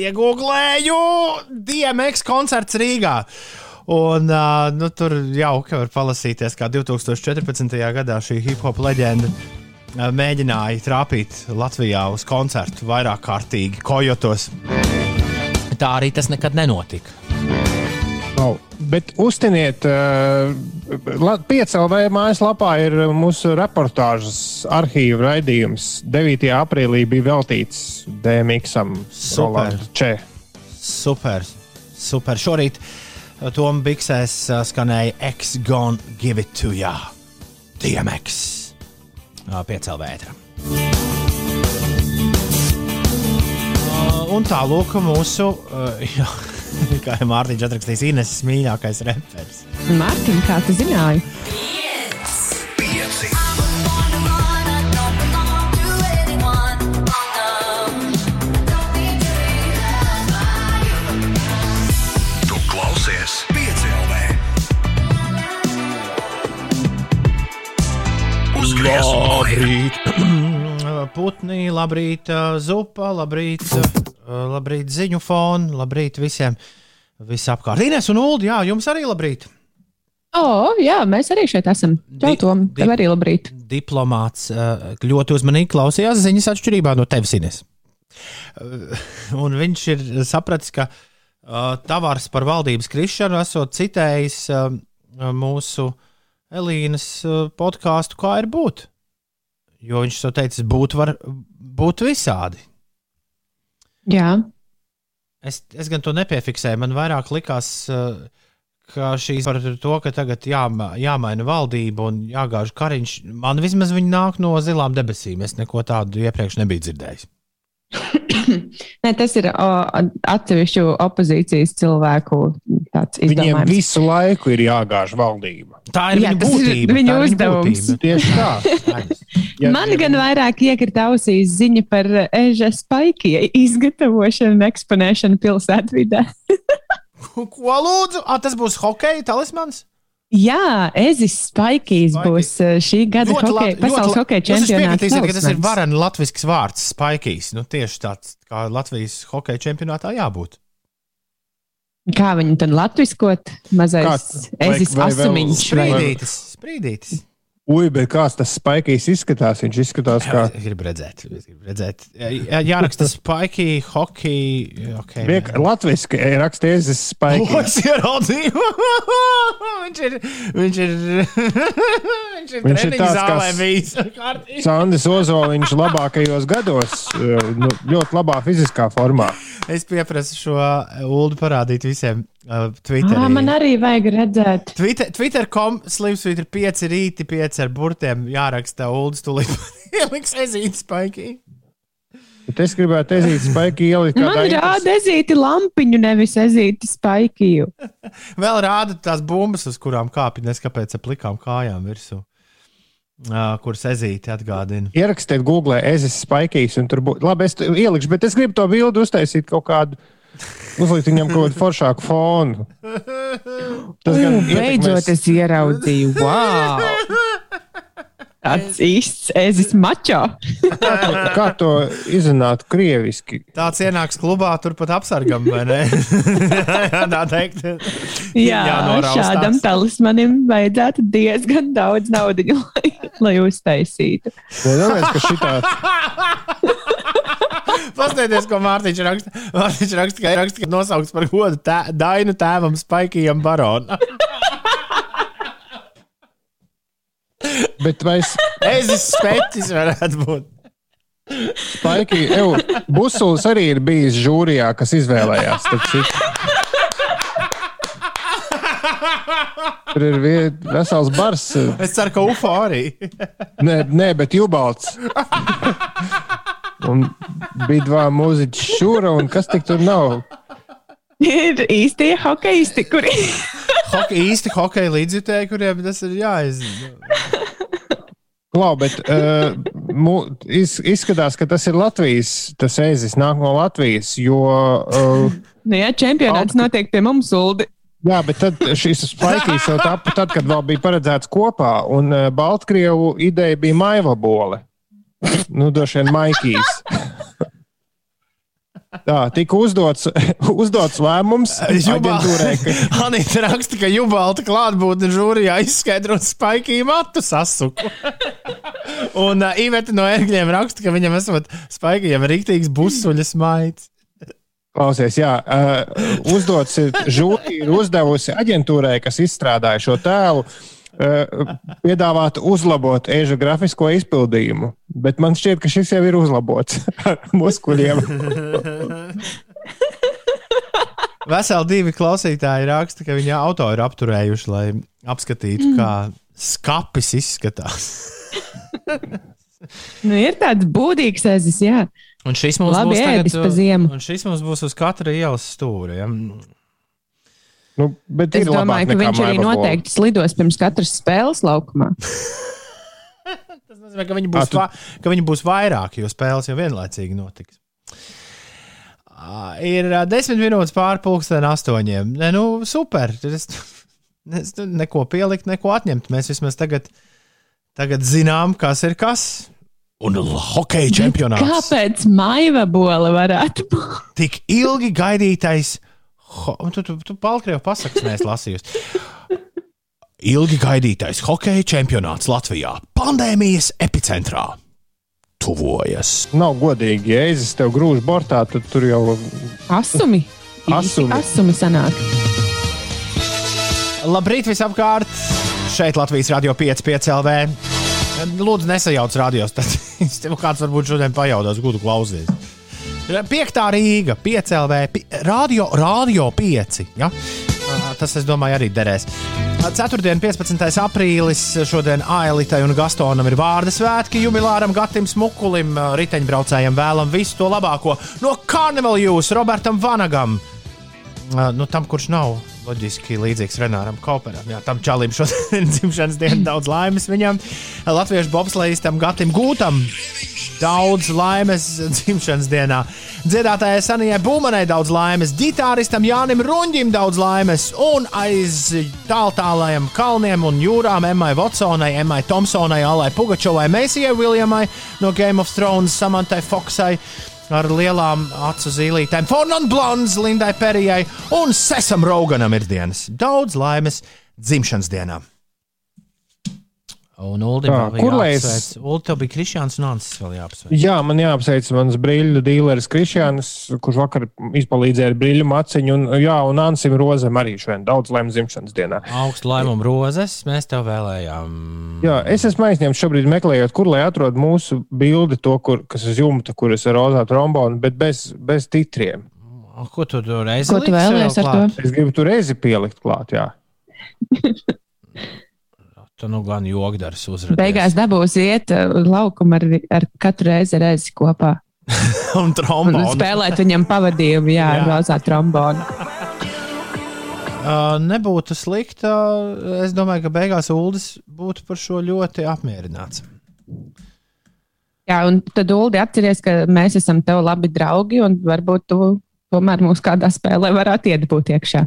iegūlēju DMX koncerts Rīgā. Un, uh, nu, tur jauki var palasīties, kā 2014. gadā šī hip hop leģenda uh, mēģināja trāpīt Latvijā uz koncertu vairāk kārtīgi, kojotos. Tā arī tas nekad nenotika. Oh, bet uztiniet, uh, piecēlē mājaslapā ir mūsu reportāžas arhīva raidījums. 9. aprīlī bija veltīts DMX-am. Super. Če. Super, super. Šorīt Tom Biksēs uh, skanēja X Gone Give It To Ya. DMX. Piecēlē vētra. Uh, un tālāk mūsu, uh, [laughs] jā, [laughs] kā jau Mārtiņš atrakstīs, Ines mīļākais reperis. Mārtiņ, kā tu zināji? Pieci. Tu klausies Pieci LV. Uzgriez Labrīt! [clears throat] Putni, labrīt, uh, zupa, labrīt, uh, labrīt ziņu fonu, labrīt visiem visapkārt. Ines un Ulu, jā, jums arī labrīt! O, oh, jā, mēs arī šeit esam. Čau, Di- Tom, tev arī labrīt. Diplomāts uh, ļoti uzmanīgi klausījās ziņas atšķirībā no tevis, Ines. Uh, Un viņš ir sapratis, ka Tavārs par valdības krišanu esot citējis mūsu Elīnas podkāstu, kā ir būt. Jo viņš to teicis, būt var būt visādi. Jā, Es, es gan to nepiefiksēju. Man vairāk likās, uh, ka šīs par to, ka tagad jāma, jāmaina valdība un jāgāž kariņš. Man vismaz viņi nāk no zilām debesīm. Es neko tādu iepriekš nebiju dzirdējis. [coughs] Nē, tas ir o, atsevišķu opozīcijas cilvēku tāds Viņiem izdomājums. visu laiku ir jāgāž valdība. Tā ir Jā, viņa ir būtība. ir uzdevums. būtība. Tieši tā. [laughs] Ja- Man ja- gan vairāk iekrita ausīs ziņa par eža spaikija izgatavošanu un eksponēšanu pilsētvidē. [laughs] Ko lūdzu? Ah, tas būs hokeja talismans. Jā, Ezis Spaikijs Spaiki. būs uh, šī gada Ļoti hokeja, labi- pasaules hokeja čempionāta. piekritīsiet, ka tas ir vareni latvisks vārds, spaikīs. Nu, tieši tāds kā Latvijas hokeja čempionātā jābūt. Kā viņu tad latviskot? Mazais Ezis asumiņš. Sprīdītis, sprīdītis. Ui, bet kāds tas spaikīs izskatās? Viņš izskatās kā Es gribu redzēt, es gribu redzēt. Jā, jāraksta spaikī, hockey. Okay, Viek, latviski eh, rakstīts O, spaikīs. es ieraudzīju. [laughs] viņš ir. Viņš ir. [laughs] viņš ir, Viņš ir tāds, zālē bijis. Sandis Ozoliņš labākajos gados, eh, nu, ļoti labā fiziskā formā. Es pieprasu šo ulu parādīt visiem uh, Twitterī. Ā, man arī vajag redzēt. Twitter, Twitter.com slimsvītra 5 rīti, 5 ar burtiem jāraksta ULDS, tūlīt [laughs] ieliks ezīti spaikī. Bet es gribētu teikt, spaikī ielikt Man rāda ezīti lampiņu, nevis ezīti spaikiju. Vēl rāda tās bumbas, uz kurām kāpj, nes kāpēc ar plikām kājām virsū. Kuras ezīti atgādina. Ierakstiet, googlē, ezis spaikīs, un tur būs. Labi, es ielikšu, bet es gribu to bildi uztaisīt kaut kādu. Uzlikt viņam kaut kādu foršāku fonu. Tas gan Beidzot, ietekmēs- es ieraudzīju. Wow! Tāds īsts ezis mačo. Kā [laughs] to, kā to izrunāt krieviski? Tāds ienāks klubā, turpat apsargam, vai ne? [laughs] Jā, tā teikt. Jā, šādam talismanim vajadzētu diezgan daudz naudas, lai, lai uztaisītu. Nedomājies, ka šitā [laughs] Paskatieties, ko Mārtiņš raksta. Mārtiņš raksta, ka, raksta, ka nosaukts par godu tē, Dainu tēvam Spaikijam Baronam. Bet vai es Ezis speķis varētu būt. Spaiki, ev, Busulis arī ir bijis žūrijā, kas izvēlējās. Tur ir vesels bars. Es ceru, ka UFO arī. Nē, nē bet Jubalts. Un bija divi mūziķi šūra, un kas tik tur nav? [laughs] Ir īstie hokeisti, kuri [laughs] Hoke, īsti hokeja līdzjutēji, kuriem tas ir jāizzina. Klau, bet uh, mu, iz, izskatās, ka tas ir Latvijas, tas ēzis nāk no Latvijas, jo. Uh, [laughs] nu, jā, čempionāts notiek pie mums, Uldi. Jā, bet tad šis spaikīs jau tapu tad, kad vēl bija paredzēts kopā, un uh, Baltkrievu ideja bija maiva bole. Nu, droši vien maikīs. Tā, tika uzdots, [laughs] uzdots lēmums aģentūrai, ka [laughs] Anita raksta, ka Jubalta klātbūtne žūrijā izskaidrot Spaikiju matu sasuku. [laughs] Un uh, Iveta no ērgļiem raksta, ka viņam esot Spaikijam rīktīgs busuļas maids. Klausies, jā, uh, uzdots žūrija, ir uzdevusi aģentūrai, kas izstrādāja šo tēlu, uh, piedāvāt uzlabot ēža grafisko izpildījumu. Bet man šķiet, ka šis jau ir uzlabots [laughs] ar muskuļiem. [laughs] Veseli divi klausītāji raksta, ka viņa auto ir apturējuši, lai apskatītu, kā skapis izskatās. [laughs] Nu, ir tāds būdīgs ezis, jā. Un šis mums Labi būs tagad. Un šis mums būs uz katra ielas stūra. Ja? Nu, bet Es domāju, ka viņš arī noteikti slidos pirms katras spēles laukumā. [laughs] Tas nozīmē, ka viņi būs, tu- va, ka viņi būs vairāk, jo spēles jau vienlaicīgi notiks. Ā, Ir ā, desmit minūtes pāri pusdien astoņiem. Ne, nu, super. Es, es tu neko pielikt, neko atņemt. Mēs vismaz tagad, tagad zinām, kas ir kas. Un hokeja čempionāts. Kāpēc maiva bola varētu būt? Tik ilgi gaidītais. Ho, tu, tu, tu Baltkrievu pasakas neesi lasījusi. Ilgi gaidītais hokeja čempionāts Latvijā pandēmijas epicentrā tuvojas. Nav godīgi, ja es tev grūžu bortā, tad tur jau Asumi. [laughs] Asumi. Asumi sanāk. Labrīt, visapkārt! Šeit Latvijas Rādio 5, 5 LV. Lūdzu, nesajauc radios. Tad [laughs] tev kāds varbūt šodien pajautās, tu klausies. Piektā Rīga, 5 LV, radio, radio 5. Ja? Tas, es domāju, arī derēs. Ceturtdien, 15. aprīlis, šodien Ailitai un Gastonam ir vārdu svētki. Jubilāram Gatim Smukulim, riteņbraucējiem vēlam visu to labāko no Carnival Jūs, Robertam Vanagam. Nu, tam, kurš nav loģiski līdzīgs Renāram Kauperam. Jā, tam čalim šodien [laughs] dzimšanas diena, daudz laimes viņam. Latviešu bobslēgistam Gatim Gūtam. Daudz laimes dzimšanas dienā. Dziedātājai Sanijai Būmanai daudz laimes, ģitāristam Jānim Runģim daudz laimes, un aiz tāltālajiem kalniem un jūrām Emmai Watsonai, Emmai Thompsonai, Alai Pugačovai, Mēsijai Viljamai no Game of Thrones, Samantai Foksai ar lielām acu zīlītēm, Fornan Blondes, Lindai Perijai un Sesam Roganam ir dienas. Daudz laimes dzimšanas dienā. Un Uldi, Tā, kur lai es- es... Tev bija Kristiāns un Ansis vēl jāapsveic. Jā, man jāapsveic mans brīļu dīleris Kristiāns, kurš vakar izpalīdzēja ar brīļu maciņu. Un, jā, un Ansim Rozem arī šodien daudz laimes dzimšanas dienā. Augstu laimumu rozes mēs tev vēlējām. Jā, es esmu aizņemts šobrīd meklējot, kur lai atrod mūsu bildi, to, kur, kas uz jumta, kur ir rozā trombona, bet bez, bez titriem. Ko tu tur reizi Ko tu vēlies ar to? Es gribu tur reizi pielikt klāt, jā. [laughs] Tu nu gan jogdars uzrādīji. Beigās dabūs iet uh, uz laukumu ar, ar katru reizi reizi kopā. un [laughs] Un trombonu. spēlēt viņam pavadījumu, jā, Jā. rozā trombonu. [laughs] Uh, nebūtu slikti. Uh, es domāju, ka beigās Uldis būtu par šo ļoti apmierināts. Jā, un tad, Ulu, atceries, ka mēs esam tev labi draugi, un varbūt tu tomēr mūsu kādā spēlē varētu iedabūt iekšā.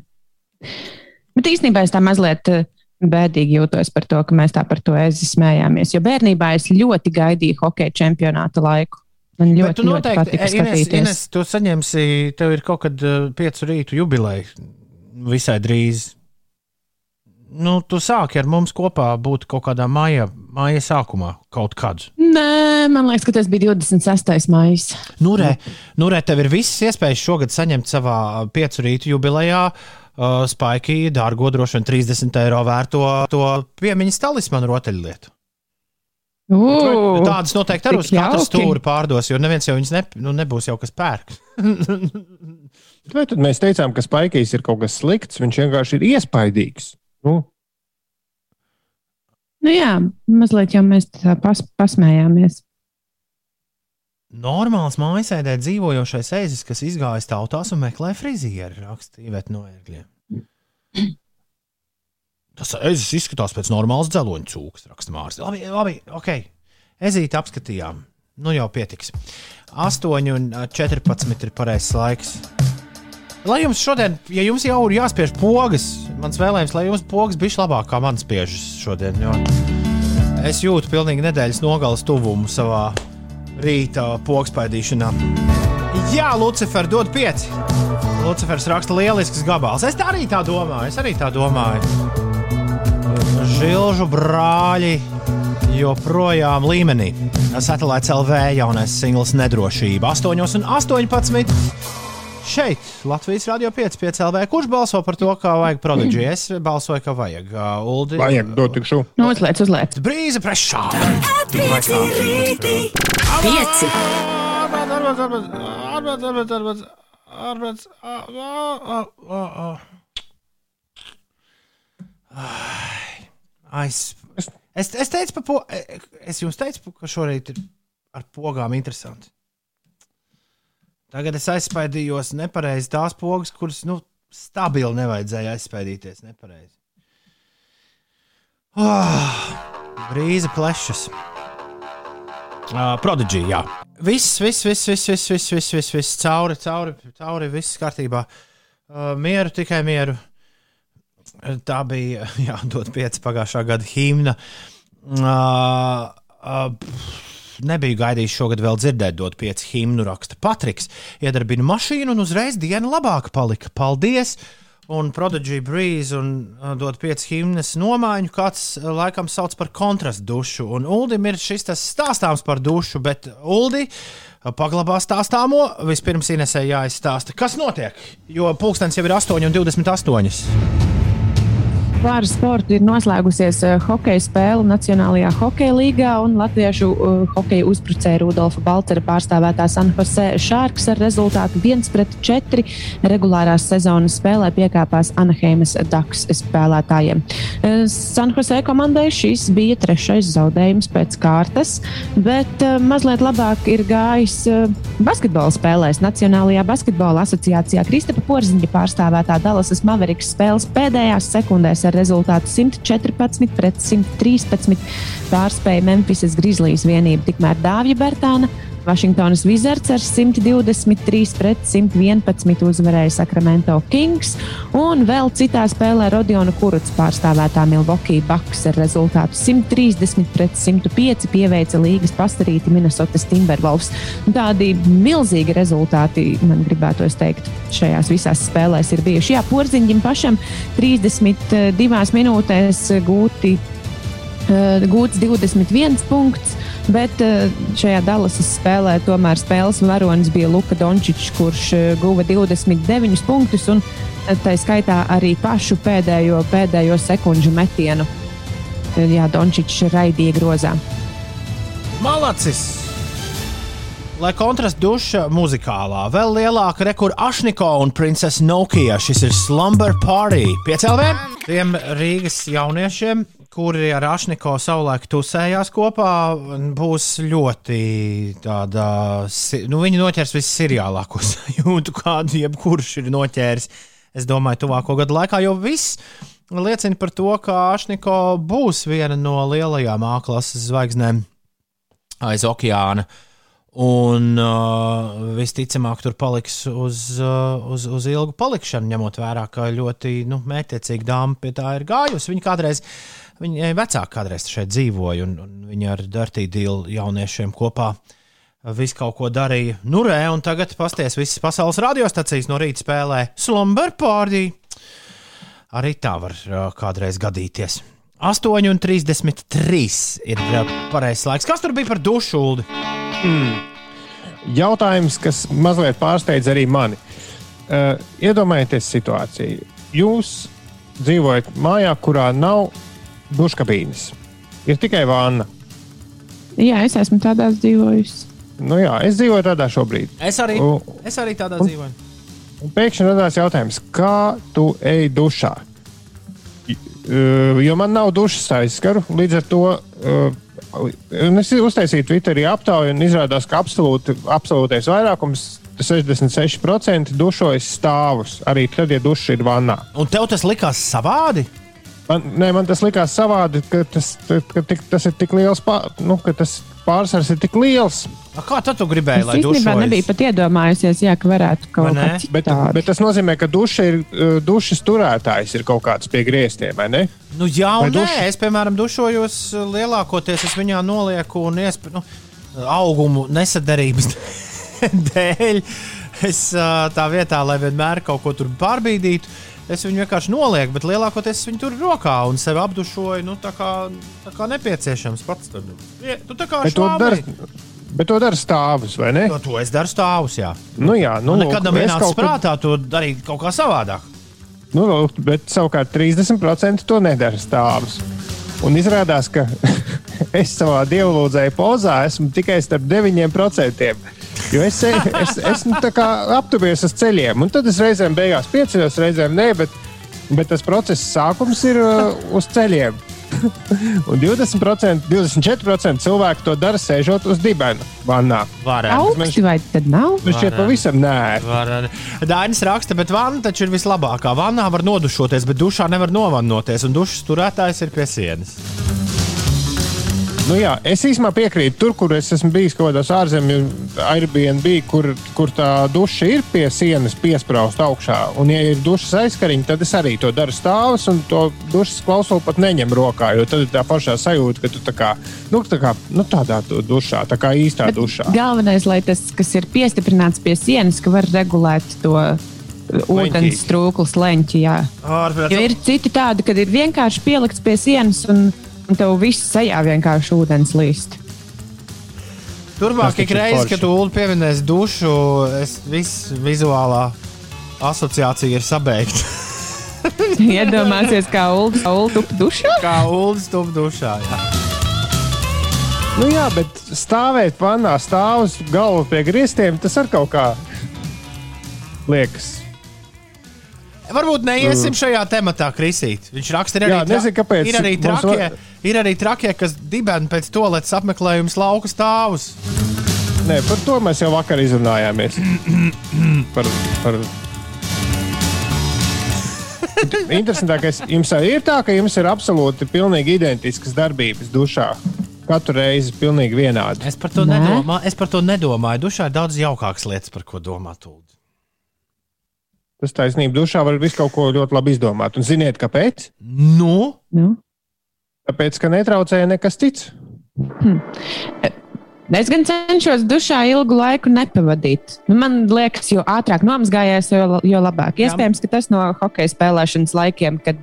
Bet īstenībā es tā mazliet eh, bēdīgi jūtos par to, ka mēs tā par to ezi smējāmies. Jo bērnībā es ļoti gaidīju hokeja čempionāta laiku. Man Bet ļoti, tu ļoti noteikti, patika Ines, skatīties. Ines, tu saņemsi, tev ir kaut kad uh, piecu rītu jubileja visai drīz. Nu, tu sāki ar mums kopā būt kaut kādā maija, maija sākumā, kaut kad. Nē, man liekas, ka tas bija 26. maija. Nu, re, nu, re, tev ir visas iespējas šogad saņemt savā piecu rītu jubilejā. Uh, Spaiki dārgo droši vien 30 eiro vērto to piemiņas talismanu rotaļlietu. Uh, Tādas noteikti arī uz jauki. stūri pārdos, jo neviens jau viņas ne, nu, nebūs jau kas pērk. Vai [laughs] tad mēs teicām, ka Spaikijs ir kaut kas slikts? Viņš vienkārši ir iespaidīgs. Nu, Nu jā, mazliet jau mēs tā pas, pasmējāmies. Normāls mājasēdē dzīvojošais ezis, kas izgājis tautās un meklē frizieri, rakstīja no ērgļiem. Tas ezis izskatās pēc normālas dzeloņa cūkas, raksta Mārcis. Labi, labi, ok. Ezīti apskatījām. Nu jau pietiks. 8 un ā, 14 ir pareizs laiks. Lai jums šodien, ja jums jau ir jāspiež pogas, mans vēlējums, lai jums pogas bija labāk kā man spiežas šodien. Jo es jūtu pilnīgi nedēļas nogales tuvumu savā rīta pogspaidīšanā. Jā, Lucifer, dod pieci. Lucifers raksta lielisks gabals. Es tā arī tā domāju. Es arī tā domāju. Žilžu brāļi joprojām līmenī. Satelīts LV jaunais singls nedrošība 8 un 18. Šeit Latvijas Rādio 5, 5 LV. Kurš balso par to, kā vajag produkciju? Es balsoju, ka vajag. Uh, Uldi. vajag dot tikšu. Nu, uzliec, uzliec. Brīza prešā. Pieci. Arbats, arbats, arbats, arbats, arbats, arbats, arbats. Ai, Es, es, teicu, po, es jums teicu, ka šorīt ir ar pogām interesanti. Tagad es aizspaidījos nepareizi tās pogas, kuras nu, stabili nevajadzēja aizspaidīties nepareizi. Ah, oh, brīze plešas. Ah, uh, Prodigija, jā. Viss, viss, vis, viss, viss, viss, viss, viss, viss, cauri, cauri, cauri, viss kārtībā. Uh, mieru, tikai mieru. Tā bija [laughs] jādod pieci pagājušā gada imna. Uh, uh, pff nebiju gaidījis šogad vēl dzirdēt, dot pieci himnu raksta Patriks. Iedarbina mašīnu un uzreiz diena labāka palika. Paldies! Un Prodigy Breeze un uh, dot pieci himnas nomaiņu, kāds uh, laikam sauc par kontrastu dušu. Un Uldim ir šis tas stāstāms par dušu, bet Uldi uh, paglabā stāstāmo. Vispirms Inesē jāizstāsta, kas notiek, jo pulkstenis jau ir 8 un 28. Par sportu ir noslēgusies uh, hokeja spēle Nacionālajā hokeja līgā, un latviešu uh, hokeja uzbrucēja Rudolfa Balcera pārstāvētā San Jose Sharks ar rezultātu 1-4 regulārās sezonas spēlē piekāpās Anaheimas Ducks spēlētājiem. Uh, San Jose komandai šis bija trešais zaudējums pēc kārtas, bet mazliet labāk ir gājis basketbola spēlēs. Nacionālajā basketbola asociācijā Kristapa Porziņa pārstāvētā Dallasas Mavericks spēles pēdējās sekundēs ar rezultātu 114 pret 113 pārspēja Memphisas Grizzlies vienību. Tikmēr Dāvija Bertāna Vašingtonas Wizards ar 123 pret 111 uzvarēja Sacramento Kings, un vēl citā spēlē Rodiona Kuruts pārstāvētā Milwaukee Bucks ar rezultātu 130 pret 105 pieveica līgas pastarīti Minnesotas Timberwolves. Tādi milzīgi rezultāti, man gribētos teikt, šajās visās spēlēs ir bijuši. Jā, Porziņģim pašam 32 minūtēs gūti, eh, gūts 21 punkts. Bet eh, šajā Dallasas spēlē tomēr spēles varonis bija Luka Dončičs, kurš eh, guva 29 punktus un eh, tā skaitā arī pašu pēdējo, pēdējo sekundžu metienu. Jā, Dončičs raidīja grozā. Malacis! Lai kontrasts duša muzikālā, vēl lielāka rekurba Ašniko un Princesa Nokia. Šis ir Slumber Party. Piecēlē tiem Rīgas jauniešiem, kuri ar Ašniko savulaik tusējās kopā, būs ļoti tāda. Nu, viņi noķers visseriālāko sajūtu, [laughs] kādu jebkurš ir noķēris. Es domāju, tuvāko gadu laikā, jo viss liecina par to, ka Ašniko būs viena no lielajām A klases zvaigznēm aiz okeāna. Un uh, visticamāk, tur paliks uz, uh, uz, uz ilgu palikšanu, ņemot vērā, ka ļoti nu, mētiecīga dāma pie tā ir gājusi. Viņa kādreiz, viņa vecāka kādreiz šeit dzīvoja, un, un viņa ar Dirtīdīlu jauniešiem kopā visu kaut ko darīja. Nu, rē, un tagad pasties visas pasaules radiostacijas no rīta spēlē Slumber Party. Arī tā var uh, kādreiz gadīties. 8,33 ir pareizais laiks. Kas tur bija par dušu? Uldi? Mm. Jautājums, kas mazliet pārsteidz arī mani. Uh, iedomājieties situāciju. Jūs dzīvojat mājā, kurā nav duškabīnes. Ir tikai vāna. Jā, es esmu tādās dzīvojusi. Nu, jā, es dzīvoju tādā šobrīd. Es arī, Un- es arī tādā un- dzīvoju. Un pēkšņi radās jautājums, kā tu ej dušā? Uh, Jo man nav dušas aizskaru, līdz ar to uh, un es uztaisīju Twitterī aptauju, un izrādās, ka absolūti, absolūtais vairākums, 66% dušojas stāvus, arī tad, ja duša ir vannā. Un tev tas likās savādi? Man, nē, man tas likās savādi, ka tas, ka tik, tas ir tik liels, pār, nu, ka tas pārsvars ir tik liels. A, kā tu gribēji, Es lai īstenībā dušojas? nebiju pat iedomājusies, jā, ka varētu Vai kaut ne? kā Bet, citādi. bet tas nozīmē, ka duša ir, uh, dušas turētājs ir kaut kāds pie griestiem, vai ne? Nu, jā, Vai un nē, duša? es, piemēram, dušojos uh, lielākoties, es viņā nolieku un iesp... nu, augumu nesadarības [laughs] dēļ. Es uh, tā vietā, lai vienmēr kaut ko tur pārbīdītu, es viņu vienkārši nolieku, bet lielākoties es viņu tur rokā un sevi apdušoju, nu, tā kā, tā kā nepieciešams pats. Ie- tu tā kā dara, bet to dara stāvus, vai ne? To, to es daru stāvus, jā. Nu, jā, nu, Nu, nekad nav ienācis prātā to darīt kaut kā savādāk. Nu, lūk, bet savukārt 30% to nedara stāvus. Un izrādās, ka [laughs] es savā dievlūdzēju pozā esmu tikai starp 9%. Jo es, es tā kā aptuvies uz ceļiem, un tad es reizēm beigās pieceļos, reizēm nē, bet, bet tas process sākums ir uh, uz ceļiem. [laughs] un 20%, 24% cilvēku to dara sēžot uz dibena vannā. Varētu. Augsti vai tad nav? Man šķiet, pavisam nē. Var, Dainis raksta, bet vanna taču ir vislabākā. Vannā var nodušoties, bet dušā nevar novannoties, un dušas turētājs ir pie sienas. Nu jā, es īstenībā piekrītu. Tur, kur es esmu bijis kaut kādos ārzemju Airbnb, kur, kur tā duša ir pie sienas piesprāsta augšā, un, ja ir dušas aizkariņa, tad es arī to daru stāvus, un to dušas klausulu pat neņem rokā. Jo tad ir tā pašā sajūta, ka tu tā kā, nu, tā kā nu, tādā dušā, tā kā īstā dušā. Galvenais, lai tas, kas ir piestiprināts pie sienas, ka var regulēt to uh, ūdens trūklas leņķi. jā. Ārprāt. Jo ir citi tādi, kad ir vienkārši pielikts pie sienas un tev viss sejā vienkārši ūdens līst. Turpmāk, ik forši. kad tu pieminēsi dušu, es viss vizuālā asociācija ir sabeigta. [laughs] Iedomāsies, kā Ulas tup dušā. Kā Ulas tup dušā. Jā. Nu jā, bet stāvēt pannā, stāvus galvu pie griestiem, tas ar kaut kā liekas. Varbūt neiesim šajā tematā, Krisīt. Viņš raksta, arī, Jā, nezinu, kāpēc ir arī mums trakie, var- ir arī trakie kas dibēna pēc toaletes apmeklējums lauka stāvus. Nē, par to mēs jau vakar izrunājāmies. [coughs] par, par... Interesantākais, jums ir tā, ka jums ir absolūti pilnīgi identiskas darbības dušā. Katru reizi pilnīgi vienādi. Es par to, Nē. nedomā, es par to nedomāju. Dušā ir daudz jaukākas lietas, par ko domāt. Tas taisnība dušā var visu kaut ko ļoti labi izdomāt. Un ziniet, kāpēc? Nu, Nu. Tāpēc, ka netraucēja nekas cits. Es gan cenšos dušā ilgu laiku nepavadīt. Nu, man liekas, jo ātrāk nomazgājies, jo, jo labāk. Jā. Iespējams, ka tas no hokeja spēlēšanas laikiem, kad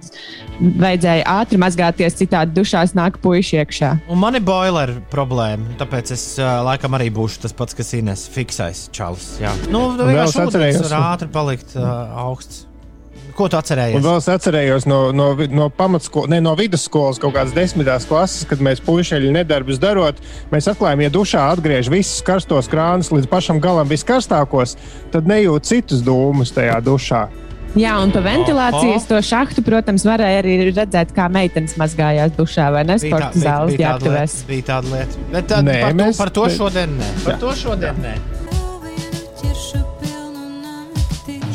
vajadzēja ātri mazgāties, citādi dušās nāk puiši iekšā. un man ir boiler problēma. Tāpēc es uh, laikam arī būšu tas pats, kas Ines fiksēs čalis. Jā. Nu, vienkārši ūdens var ātri palikt uh, augsts. Ko tu Un atcerējies? vēl es atcerējos no, no, no pamatskolas, ne no vidusskolas, kaut kādas desmitās klases, kad mēs puišeļi nedarbus darot. Mēs atklājām, ja dušā atgriež visus karstos krānus līdz pašam galam viskarstākos, tad nejūt citus dūmus tajā dušā. Jā, un pa ventilācijas to šahtu, protams, varēja arī redzēt, kā meitenes mazgājās dušā vai ne sporta zāles lieta- Bija tāda lieta. Bet tā, Nē, par, to, mēs- par to šodien nē. Par Jā. to šodien nē.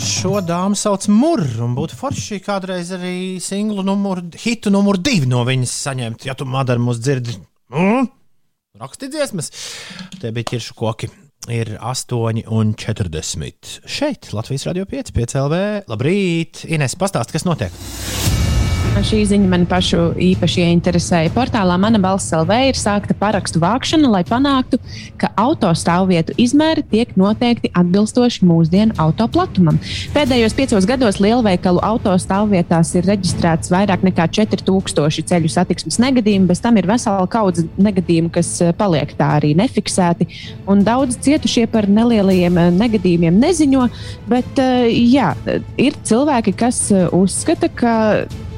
Šo dāmu sauc Mūrru, un būtu forši kādreiz arī singlu numuru, hitu numuru divi no viņas saņemt. Ja tu madara mūs dzirdi, mm? raksti dziesmas. Te bija ķiršu koki. Ir 8,40. Šeit Latvijas radio 5, 5 LV. Labrīt! Ines, pastāsti, kas notiek? Šī ziņa man pašu īpaši ieinteresēja. Portālā Mana balss LV ir sākta parakstu vākšana, lai panāktu, ka autostāvvietu izmēri tiek noteikti atbilstoši mūsdienu auto platumam. Pēdējos piecos gados lielveikalu autostāvvietās ir reģistrēts vairāk nekā 4000 ceļu satiksmes negadījumu, bez tam ir vesela kaudze negadījumu, kas eh, paliek tā arī nefiksēti. Daudz cietušie par nelielajiem eh, negadījumiem neziņo, bet eh, jā, ir cilvēki, kas uzskata, ka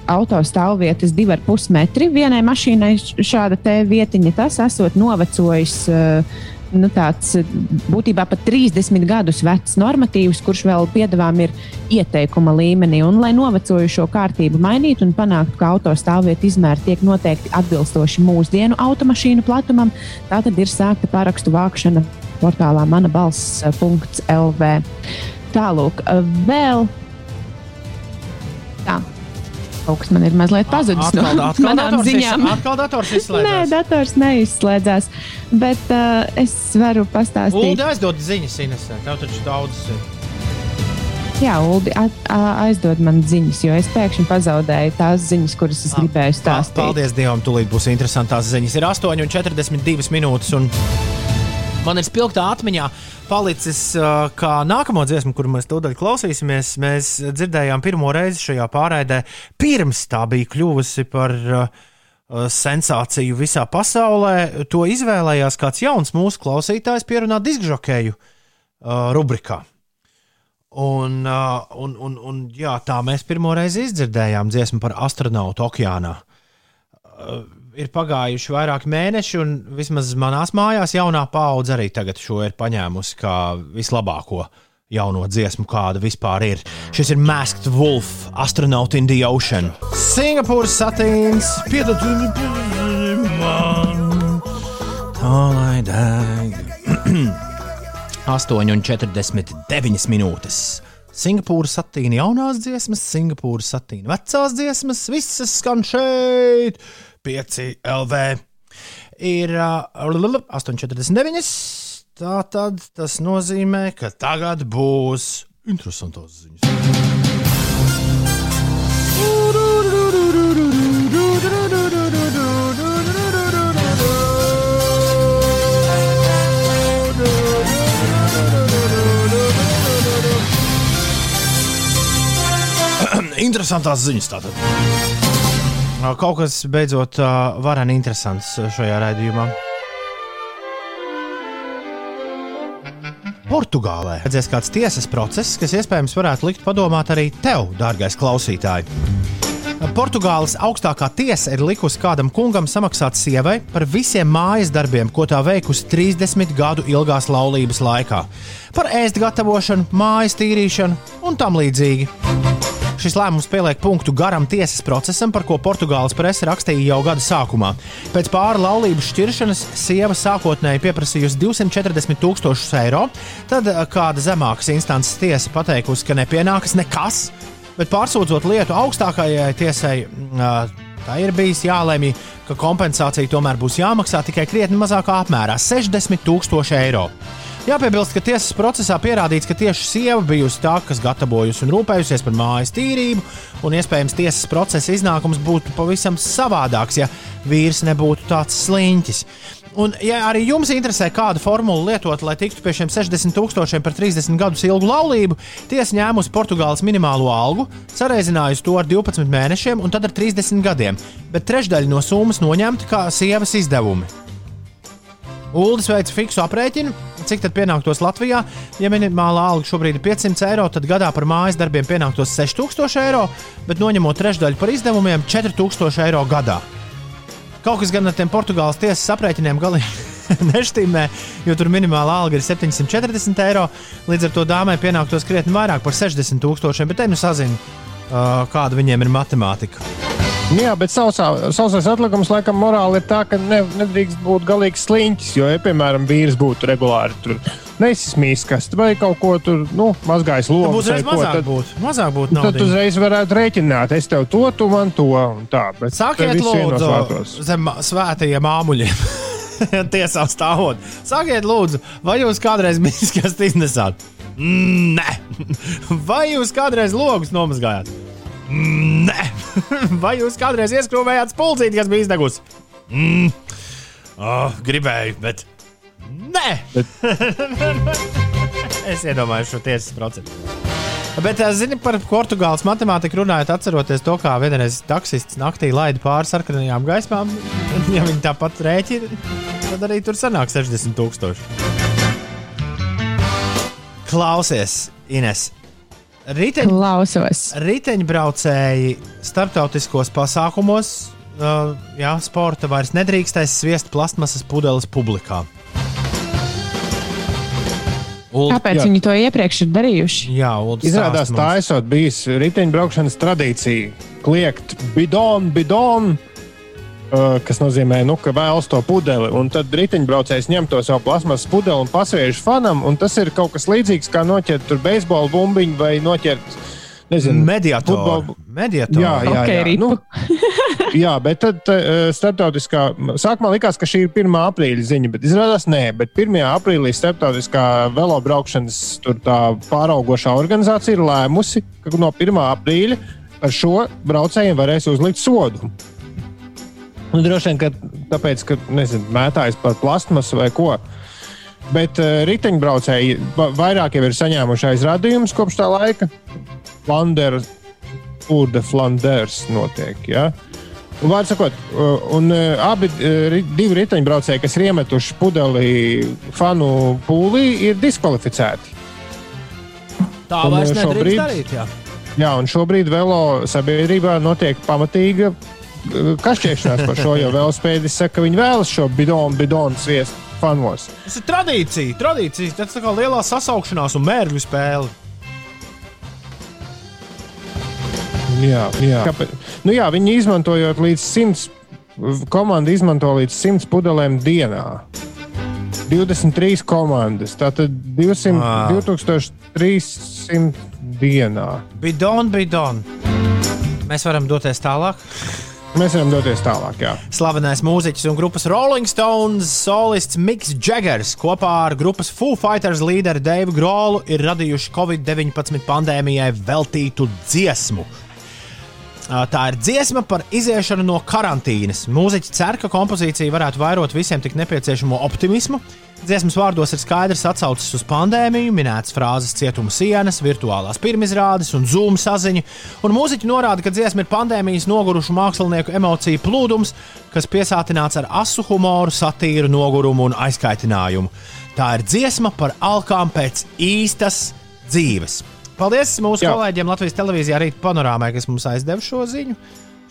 autostāvvietas divi ar pus metri vienai mašīnai šāda te vietiņa. Tas esot novecojis. eh, Nu, tāds eh, būtībā pat 30 gadus vecs normatīvs, kurš vēl piedāvām ir ieteikuma līmenī. Un, lai novecojušo kārtību mainītu un panāktu, ka autostāvvietu izmēri tiek noteikti atbilstoši mūsdienu automašīnu platumam, tā tad ir sākta parakstu vākšana portālā mana balss.lv. Tālūk, eh, vēl. Tā. Kaut kas man ir mazliet pazudis no manām ziņām. atkal dators Nē, izslēdzās. dators neizslēdzās. Bet uh, es varu pastāstīt. Uldi aizdod ziņas, Ines. Tev taču daudz ir. Jā, Uldi, aizdod man ziņas, jo es pēkšņi pazaudēju tās ziņas, kuras es gribēju stāstīt. Paldies Dievam, tūlīt būs interesantās ziņas. Ir 8,42 minūtes. un Man ir spilgtā atmiņā palicis, uh, kā nākamo dziesmu, kuru mēs tūdaļ klausīsimies. Mēs dzirdējām pirmo reizi šajā pārraidē, pirms tā bija kļuvusi par uh, uh, sensāciju visā pasaulē. To izvēlējās kāds jauns mūsu klausītājs, pierunāt diskžokēju rubrikā. Un, un, un, un jā, tā mēs pirmo reizi izdzirdējām dziesmu par astronautu okeānā. Ir pagājuši vairāki mēneši, un vismaz manās mājās jaunā paudze arī tagad šo ir paņēmusi kā vislabāko jauno dziesmu, kāda vispār ir. Šis ir Masked Wolf, Astronaut in the Ocean. Singapūras satīns, piedod man, tā lai deg. 8,49 minūtes. Singapūras satīna jaunās dziesmas, Singapūras satīna vecās dziesmas, visas skan šeit, 5 LV. Ir uh, 8,49. Tā tad tas nozīmē, ka tagad būs interesantas ziņas. [clears throat] Interesantās ziņas tātad. Kaut kas beidzot uh, vareni interesants šajā raidījumā. Portugālē redzēs kāds tiesas process, kas iespējams varētu likt padomāt arī tev, dārgais klausītāj. Portugāles augstākā tiesa ir likusi kādam kungam samaksāt sievai par visiem mājas darbiem, ko tā veikusi 30 gadu ilgās laulības laikā. Par ēst gatavošanu, mājas tīrīšanu un tam līdzīgi. Šis lēmums pieliek punktu garam tiesas procesam, par ko Portugāles presa rakstīja jau gada sākumā. Pēc pāri laulības šķiršanas sieva sākotnēji pieprasījusi 240 tūkstošus eiro, tad eh, kāda zemākas instances tiesa pateikusi, ka nepienākas nekas, bet pārsūdzot lietu augstākajai tiesai. eh, Tā ir bijis jālemj, ka kompensācija tomēr būs jāmaksā tikai krietni mazākā apmērā - 60 tūkstoši eiro. Jāpiebilst, ka tiesas procesā pierādīts, ka tieši sieva bijusi tā, kas gatavojusi un rūpējusies par mājas tīrību, un iespējams tiesas procesa iznākums būtu pavisam savādāks, ja vīrs nebūtu tāds sliņķis. Un, ja arī jums interesē, kādu formulu lietot, lai tiktu pie šiem 60 tūkstošiem par 30 gadus ilgu laulību, tiesa ņēmusi Portugāles minimālo algu, sareizinājusi to ar 12 mēnešiem un tad ar 30 gadiem, bet trešdaļa no summas noņemta kā sievas izdevumi. Uldis veica fiksu aprēķinu, cik tad pienāktos Latvijā. Ja minimālā alga šobrīd ir 500 eiro, tad gadā par mājas darbiem pienāktos 6000 eiro, bet noņemot trešdaļu par izdevumiem - 4000 eiro gadā. Kaut kas gan ar tiem Portugāles tiesas aprēķiniem galīgi [laughs] nešķīmē, jo tur minimālā alga ir 740 eiro. Līdz ar to dāmai pienāktos krietni vairāk par 60 tūkstošiem, bet te nu sazinu, kāda viņiem ir matemātika. Nu Jā, bet sausā, sausais atlikums laikam morāli ir tā, ka ne, nedrīkst būt galīgs sliņķis. Jo, ja, piemēram, vīrs būtu regulāri tur nesismīgs vai kaut ko tur nu, mazgājis Tad logus, būtu vai reiz ko, mazāk tad, būtu. Mazāk būtu tad naudiņa. uzreiz varētu rēķināt, es tev to, tu man to tā. Sakiet, lūdzu, zem svētajiem āmuļiem. [laughs] Tiesā stāvot. Sakiet, lūdzu, vai jūs kādreiz miskast iznesāt? Nē. [laughs] Vai jūs kādreiz logus nomazgājāt? Mm, Nē. [laughs] Vai jūs kādreiz ieskrūvējāt spulcīti, kas bija izdegusi? Mm. Oh, gribēju, bet. Nē! [laughs] es iedomājos šo tiesas procesu. Bet, ā, zini, par Portugāles matemātiku runājot, atceroties to, kā vienreiz taksists naktī laida pāri sarkanajām gaismām, [laughs] ja viņi tāpat rēķina, tad arī tur sanāk 60 tūkstoši. Klausies, Ines. Riteņ, Klausos. riteņbraucēji starptautiskos pasākumos, uh, jā, sporta vairs nedrīkstēs sviest plastmasas pudeles publikā. Uld, Kāpēc Jā. viņi to iepriekš ir darījuši? Jā, Uld, Izrādās, tā esot bijis riteņbraukšanas tradīcija. Kliegt bidonu, bidonu, uh, kas nozīmē, nu, ka vēlas to pudeli. Un tad riteņbraucējs ņem to savu plasmas pudeli un pasviež fanam. Un tas ir kaut kas līdzīgs, kā noķert tur beisbola bumbiņu vai noķert. Nezinu, Mediatoru. futbolu- Mediatoru. Jā, jā, jā. ripu. Nu, jā, bet tad uh, starptautiskā. Sākumā likās, ka šī ir 1. aprīļa ziņa, bet izrādās nē. Bet 1. aprīlī starptautiskā velobraukšanas tur tā pāraugošā organizācija ir lēmusi, ka no 1. aprīļa par šo braucējiem varēs uzlikt sodu. Nu, droši vien, ka tāpēc, ka nezinu, mētājas par plastmasu vai ko. Bet uh, riteņbraucēji va- vairāk jau ir saņēmuši aizrādījumus kopš tā laika. Flanders, Tour de Flanders notiek. Ja? Un, vārds sakot, uh, un uh, abi divi riteņbraucēji, kas ir iemetuši pudeli fanu pūlī, ir diskvalificēti. Tā vairs eh, nedrīkst šobrīd- darīt. Jā. Jā, un šobrīd velo sabiedrībā notiek pamatīga kašķēšanās par šo, jo velospēdis saka, ka viņi vēlas šo bidonu, bidonu sviest fanos. Tas ir tradīcija, tradīcija. Tas ir kā lielā sasaukšanās un mērķu spēle. Jā, jā. Kāpēc? Nu, jā, viņi izmantojot līdz 100, komanda izmanto līdz 100 pudelēm dienā. 23 komandas, tātad 200, Ah. 2300 dienā. Bidon, bidon. Mēs varam doties tālāk. Mēs varam doties tālāk. Jā. Slavenais mūziķis un grupas Rolling Stones solists Miks Džegers kopā ar grupas Foo Fighters līderi Deivu Grolu ir radījuši Covid-19 pandēmijai veltītu dziesmu. Tā ir dziesma par iziešanu no karantīnas. Mūziķis cer, ka kompozīcija varētu vairot visiem tik nepieciešamo optimismu. Dziesmas vārdos ir skaidrs atsaucis uz pandēmiju, minētas frāzes cietuma sienas, virtuālās pirmizrādes un zūmu saziņa. Un mūziķi norāda, ka dziesma ir pandēmijas nogurušu mākslinieku emociju plūdums, kas piesātināts ar asu humoru, satīru, nogurumu un aizkaitinājumu. Tā ir dziesma par alkām pēc īstas dzīves. Paldies mūsu Jā. kolēģiem Latvijas televīzijā, arī panorāmai, kas mums aizdeva šo ziņu.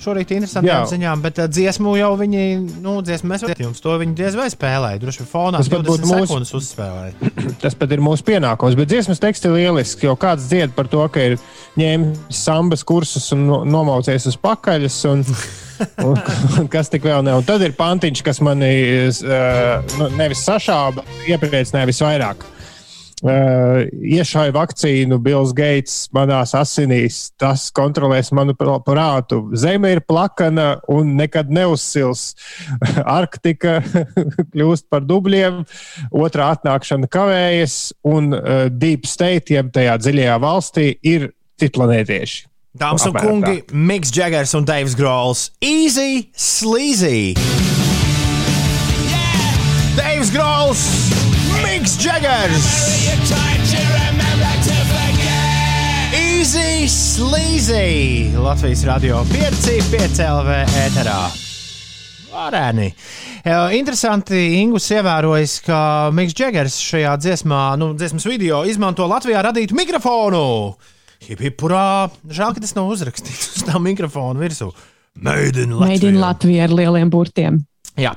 Šorīt interesantām ziņām, bet uh, dziesmu jau viņi, nu, dziesmu mēs jums to viņi diez vai spēlēja. Droši vien fonā Tas pat 20 būtu mūsu- uzspēlēja. [clears throat] Tas pat ir mūsu pienākums. Bet dziesmas teksts ir lielisks, jo kāds dzied par to, ka ir ņēmis sambas kursus un no, nomaucies uz pakaļas. Un, [laughs] un, un kas tik vēl ne? Un tad ir pantiņš, kas mani uh, nu, nevis sašāba, iepriecināja visvairāk. Uh, iešāja vakcīnu, Bills Gates manās asinīs. Tas kontrolēs manu pr- prātu. Zeme ir plakana un nekad neuzsils. [laughs] Arktika [laughs] kļūst par dubļiem, otrā atnākšana kavējas, un uh, Deep State, jeb tajā dziļajā valstī, ir citplanētieši. Dāmas un kungi, Miks Džegers un Deivs Grols. Easy, sleazy! Deivs Grols, Miks Džegers! Easy, sleazy! Latvijas radio 5, 5 LV ēterā. Varēni. Interesanti, Ingus ievērojis, ka Miks Džegers šajā dziesmā, nu, dziesmas video izmanto Latvijā radītu mikrofonu. Hipipurā. Žēl, ka tas nav uzrakstīts uz tā mikrofona virsū. Made in Latvija. Made in Latvija ar lieliem burtiem. Jā,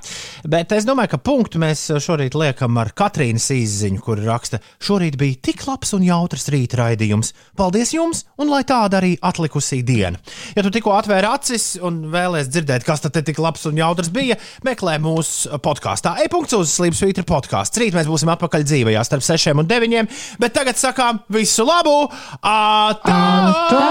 bet es domāju, ka punktu mēs šorīt liekam ar Katrīnas izziņu, kur raksta, šorīt bija tik labs un jautrs rīta raidījums. Paldies jums, un lai tāda arī atlikusī diena. Ja tu tikko atvēri acis un vēlēsies dzirdēt, kas tad tik labs un jautrs bija, meklē mūsu podkāstā. E-punkts uz Slimsvītra podkāsts. Rīt mēs būsim atpakaļ dzīvajā starp 6 un 9, bet tagad sakām visu labu! Atā! Tā!